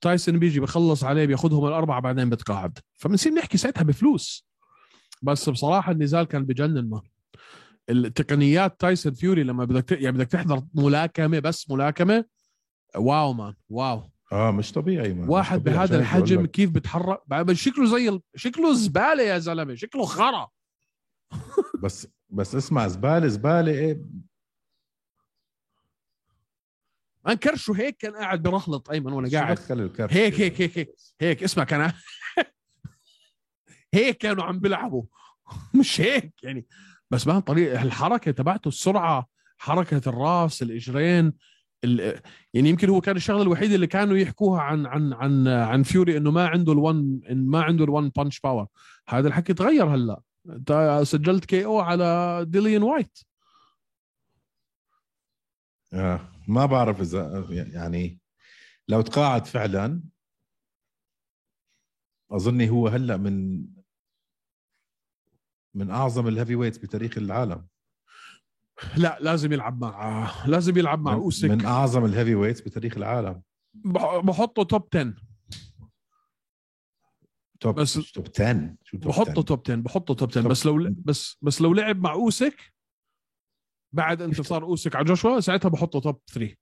تايسون بيجي بخلص عليه بياخذهم الأربعة بعدين بتقاعد. فبنصير نحكي ساعتها بفلوس. بس بصراحة النزال كان بجنن ما. التقنيات تايسون فيوري لما بدك يعني بدك تحضر ملاكمة بس ملاكمة واو مان واو. آه مش طبيعي ما واحد طبيعي. بهذا الحجم. كيف بتحرك؟ شكله زي ال... شكله زبالة يا زلمة شكله خرا. بس بس اسمع زبالة زبالة إيه؟ ما كرشه هيك كان قاعد برهلط أيمن وأنا قاعد. دخل هيك هيك هيك هيك هيك اسمع كان هيك كانوا عم بيلعبوا. مش هيك يعني. بس ما طريقه الحركة تبعته السرعة حركة الراس الإجرين ال- يعني يمكن هو كان الشغلة الوحيدة اللي كانوا يحكوها عن عن عن عن فيوري إنه ما عنده ال one ما عنده ال one punch power هذا الحكي تغير هلأ. انت سجلت KO على ديليان وايت آه. ما بعرف إذا يعني لو تقاعد فعلا أظني هو هلأ من من أعظم ال heavyweights بتاريخ العالم. لا لازم يلعب مع لازم يلعب مع من, أوسك. من أعظم ال heavyweights بتاريخ العالم. بح- بحطه top 10 top بس- top 10 شو top بحطه 10 top 10 بحطه top 10 top بس لو 10. بس بس لو لعب مع أوسك بعد انتصار أوسك على جوشوا ساعتها بحطه top 3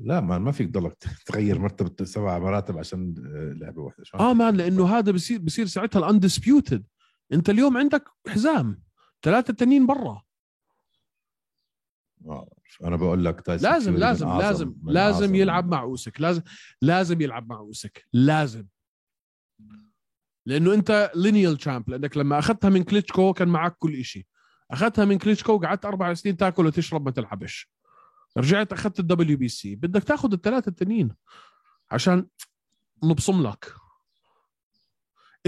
لا ما ما فيك تضلك تغير مرتبة سبع مراتب عشان آه، لعبة واحدة. آه man لأنه هذا بصير بصير ساعتها ال undisputed انت اليوم عندك حزام. ثلاثة التانيين برا. أنا بقول لك تايسون لازم لازم لازم لازم يلعب مع أوسك. لازم لازم يلعب مع أوسك. لازم. لأنه أنت lineal champ لأنك لما أخذتها من كليتشكو كان معك كل شيء أخذتها من كليتشكو قعدت أربع سنين تاكل وتشرب ما تلعبش رجعت أخذت ال WBC بدك تاخذ الثلاثة التانيين عشان نبصم لك.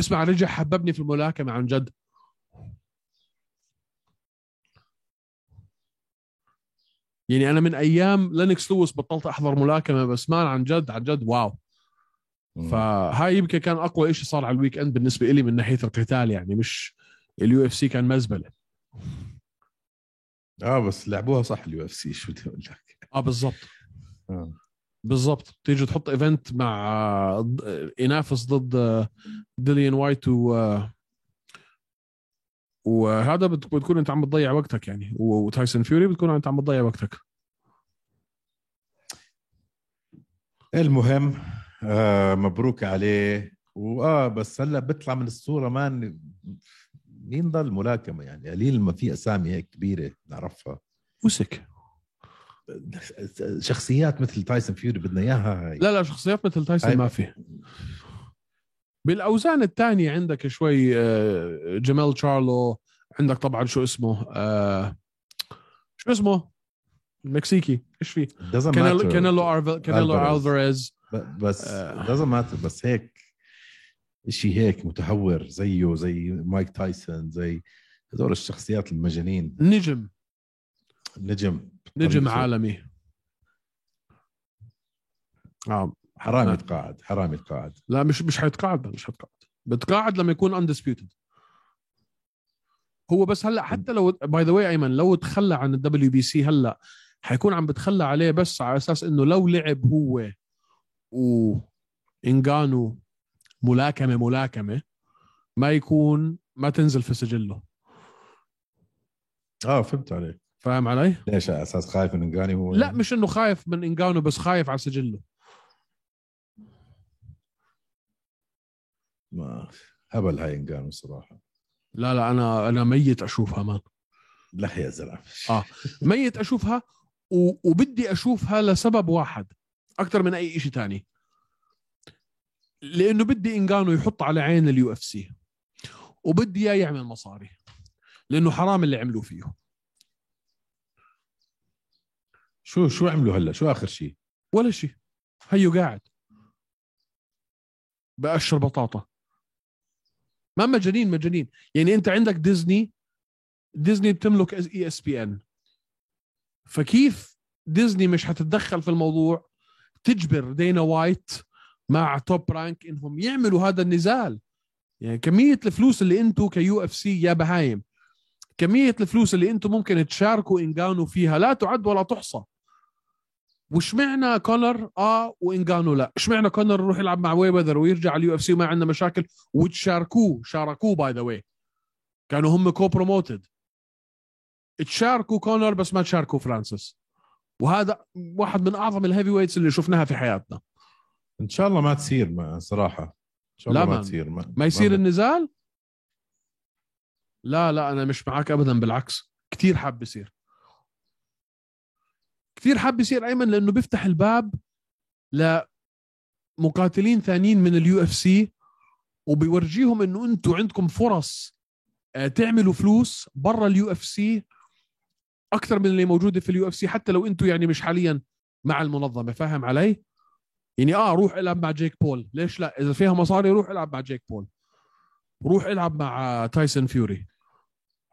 اسمع رجع حببني في الملاكمة عن جد. يعني أنا من أيام لينكس لويس بطلت أحضر ملاكمة بس man عن جد عن جد wow. فهاي يمكن كان أقوى شيء صار على ال weekend بالنسبة لي من ناحية القتال يعني مش ال UFC كان مزبلة. آه بس لعبوها صح ال UFC شو بدي أقول لك؟ آه بالضبط. آه. بالضبط. تيجي تحط event مع آه، ينافس ضد آه، ديليان وايت و آه، وهذا بت- بتكون أنت عم بتضيع وقتك يعني. وتايسون فيوري بتكون أنت عم بتضيع وقتك. المهم آه مبروك عليه. واه بس هلا بيطلع من الصورة man مين ضل ملاكمة يعني؟ قليل ما في أسامي هيك كبيرة نعرفها. أوسك. شخصيات مثل تايسون فيوري بدنا إياها؟ هاي لا لا شخصيات مثل تايسون ما في. بالأوزان الثانية عندك شوي آه، جمال تشارلو عندك طبعا شو اسمه آه، شو اسمه؟ المكسيكي إيش فيه كانيلو. كانيلو. ألفاريز. بس. لازم ماتر بس هيك شيء هيك متهور زيه زي مايك تايسون زي هذول الشخصيات المجانين. نجم. نجم. نجم. عالمي. آه حرام آه. يتقاعد حرام يتقاعد. لا مش مش حيتقاعد مش حيتقاعد. بتقاعد لما يكون undisputed هو بس هلا حتى لو by the way أيمن لو تخلى عن ال WBC هلا حيكون عم بتخلى عليه بس على أساس إنه لو لعب هو وانجانو ملاكمة ملاكمة ما يكون ما تنزل في سجله. آه فهمت عليك. فاهم علي؟ ليش على أساس خايف من إنغاني هو؟ لا مش إنه خايف من انجانو بس خايف على سجله. ما هبل هاي إنغانو صراحة. لا لا أنا أنا ميت أشوفها مان. لا يا زلمة. آه. ميت أشوفها و... وبدي أشوفها لسبب واحد أكثر من أي شيء تاني. لأنه بدي انجانو يحط على عين ال UFC وبدي إياه يعمل مصاري لأنه حرام اللي عملوه فيه. شو شو عملوا هلا؟ شو آخر شيء ولا شيء هيو قاعد. بقشر بطاطا. ما مجانين مجانين. يعني أنت عندك ديزني ديزني بتملك ESPN. فكيف ديزني مش حتتدخل في الموضوع؟ تجبر دينا وايت مع توب رانك إنهم يعملوا هذا النزال. يعني كمية الفلوس اللي أنتم ك UFC يا بهايم. كمية الفلوس اللي أنتم ممكن تشاركوا انجانو فيها لا تعد ولا تحصى. وش معنى كونر؟ آه وانجانو لا. إيش معنى كونر يروح يلعب مع ميوذر ويرجع ال UFC وما عندنا مشاكل؟ وتشاركوه شاركوه. By the way كانوا هم co-promoted تشاركوا كونر بس ما تشاركوا فرانسيس. وهذا واحد من أعظم ال heavyweights اللي شفناها في حياتنا. إن شاء الله ما تصير ما صراحة. إن شاء لا الله ما man. تصير ما, ما يصير ما النزال؟ لا لا أنا مش معك ابدا بالعكس. كثير حاب يصير. كثير حاب يصير أيمن لأنه بيفتح الباب لمقاتلين ثانيين من ال UFC وبيورجيهم إنه أنتم عندكم فرص آه، تعملوا فلوس برا ال UFC أكثر من اللي موجودة في ال UFC حتى لو أنتم يعني مش حاليا مع المنظمة فاهم علي؟ يعني آه روح إلعب مع جيك بول. ليش لا؟ إذا فيها مصاري روح إلعب مع جيك بول. روح إلعب مع تايسون فيوري.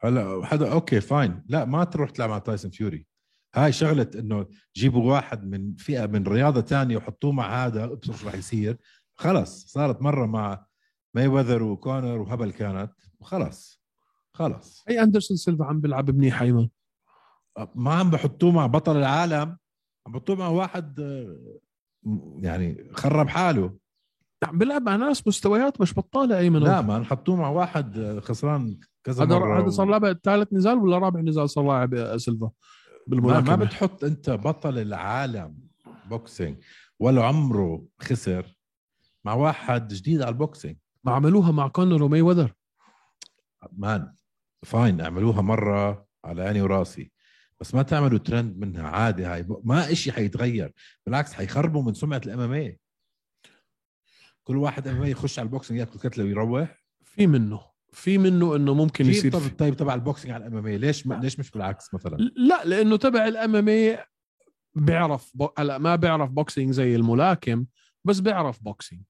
هلا حدا okay fine. لا ما تروح تلعب مع تايسون فيوري. هاي شغلة إنه جيبوا واحد من فئة من رياضة تانية وحطوه مع هذا أبصر شو راح يصير. خلص صارت مرة مع ماي وذر وكونر وهبل كانت. وخلص خلص أي أندرسون سيلفا عم بيلعب منيح ايمن ما عم بحطوه مع بطل العالم عم بحطوه مع واحد آه، يعني خرب حاله. عم بيلعب مع ناس مستويات مش بطالة ايمن لا ما نحطوه مع واحد آه، خسران كذا هذا مرة هذا صار لاعب ثالث نزال ولا رابع نزال صار لاعب آه، سيلفا؟ بالملاكمه ما بتحط انت بطل العالم boxing ولا عمره خسر مع واحد جديد على ال boxing. ما عملوها مع كونر ومي وذر man fine اعملوها مرة على عيني وراسي. بس ما تعملوا ترند منها عادي هاي ما إشي حيتغير بالعكس حيخربوا من سمعة ال MMA كل واحد ام يخش على ال boxing ياكل كتلة ويروح. في منه. في منه إنه ممكن يصير طب في... طيب تبع ال boxing على ال MMA ليش ما ليش مش بالعكس مثلا؟ لا لأنه تبع ال MMA بيعرف. هلا ما بيعرف boxing زي الملاكم بس بيعرف boxing.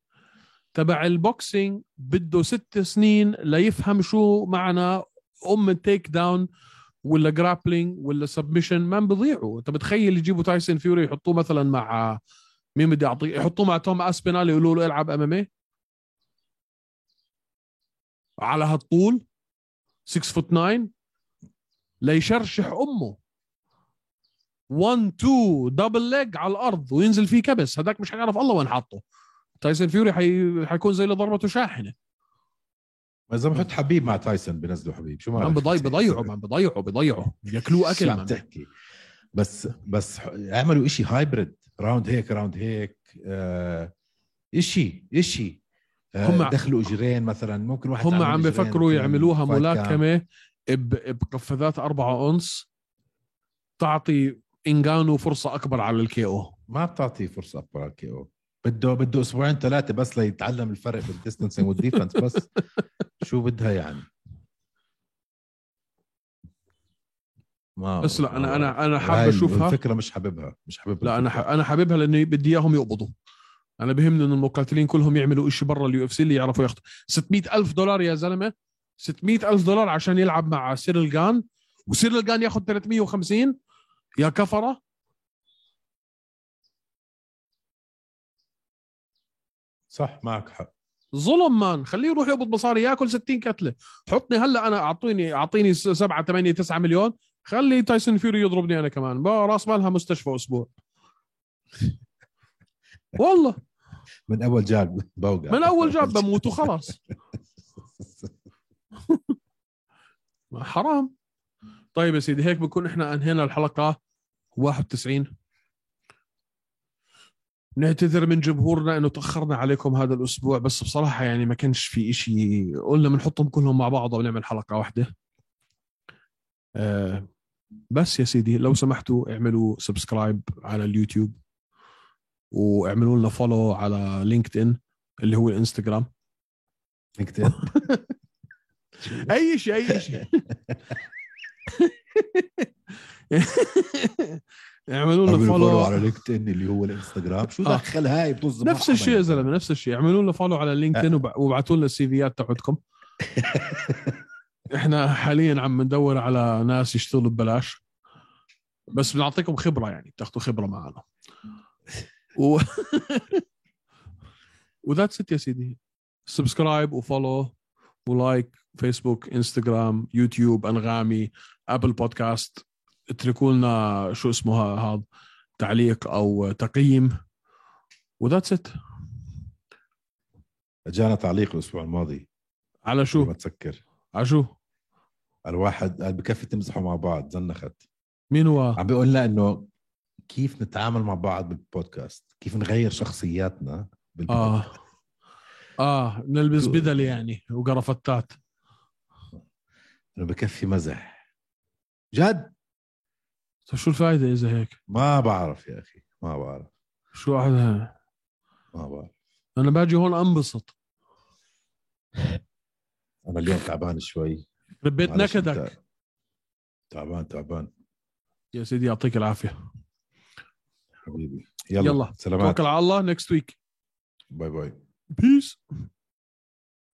تبع ال boxing بده ست سنين ليفهم شو معنى أم ال takedown ولا grappling ولا submission ما بيضيعوا أنت بتخيل يجيبوا تايسون فيوري يحطوه مثلا مع مين بدي اعطيه يحطوه مع توم اسبينال يقولوا له العب MMA على هالطول 6 foot 9 ليشرشح أمه. 1 2 double leg على الأرض وينزل فيه كبس. هذاك مش حيعرف الله وين حاطه. تايسون فيوري حي... حيكون زي اللي ضربته شاحنة. ما اذا بحط حبيب مع تايسون بنزلوا حبيب. شو ما عم بضيع بضيعوا عم بضيعوا بضيعوا بياكلوه أكل عم. تحكي؟ بس بس اعملوا إشي hybrid round هيك round هيك. آه إشي آه هم- دخلوا اجرين مثلا ممكن واحد هم عم بفكروا يعملوها. ملاكمة بقفازات أربعة أونس تعطي انجانو فرصة أكبر على ال KO ما بتعطيه فرصة أكبر على ال KO بده بده أسبوعين ثلاثة بس ليتعلم الفرق بال distancing وال defense بس شو بدها يعني؟ ما بس لا أنا أنا أنا حابب هاي أشوفها. الفكرة مش حاببها مش حاببها لا الفكرة. أنا حاببها لأني بدي إياهم يقبضوا. أنا بهمني إنه المقاتلين كلهم يعملوا إشي برا ال UFC اللي يعرفوا ياخذوا 600 ألف دولار يا زلمة. 600 ألف دولار عشان يلعب مع سيرل جان وسيرل جان ياخذ 350 يا كفرة. صح معك حق. ظلم man. خليه يروح يقبض مصاري ياكل 60 كتلة. حطني هلأ أنا اعطيني أعطيني 7 8 9 مليون. خلي تايسون فيوري يضربني أنا كمان. راس مالها مستشفى أسبوع. والله. من أول جاب بوقع. من أول جاب بموت وخلاص. حرام. طيب يا سيدي هيك بكون إحنا أنهينا الحلقة 91 نعتذر من جمهورنا إنه تأخرنا عليكم هذا الأسبوع بس بصراحة يعني ما كانش في إشي. قلنا بنحطهم كلهم مع بعض ونعمل حلقة واحدة. آه بس يا سيدي لو سمحتوا اعملوا subscribe على اليوتيوب. واعملوا لنا follow على LinkedIn اللي هو الإنستغرام. LinkedIn. أي شيء أي شيء. اعملوا لنا follow على follow LinkedIn اللي هو الإنستغرام. شو آه. دخل هاي؟ بطز نفس الشيء يا زلمة نفس الشيء. اعملوا لنا follow على LinkedIn وب- وابعتوا لنا ال CV ات تبعتكم إحنا حاليا عم ندور على ناس يشتغلوا ببلاش. بس بنعطيكم خبرة يعني بتاخذوا خبرة معنا. و و that's it يا سيدي subscribe و follow و like فيسبوك انستغرام يوتيوب انغامي Apple Podcast اتركوا لنا شو اسمه ها- هذا تعليق أو تقييم. و that's it جانا تعليق الأسبوع الماضي. على ما شو تسكر. على شو؟ الواحد قال بكفي تمزحوا مع بعض زنخت. مين هو؟ عم بيقول لنا إنه كيف نتعامل مع بعض بالبودكاست؟ كيف نغير شخصياتنا بالبودكاست؟ آه. آه نلبس بدل يعني وقرفتات. انه بكفي مزح. جد؟ طيب شو الفائده إذا هيك؟ ما بعرف يا أخي ما بعرف. شو هذا؟ ما بعرف. أنا باجي هون أنبسط. أنا اليوم تعبان شوي. ربيت نكدك. تعبان تعبان. يا سيدي يعطيك العافية. حبيبي. يلا, يلا. سلامات. توكل على الله. next week bye bye. peace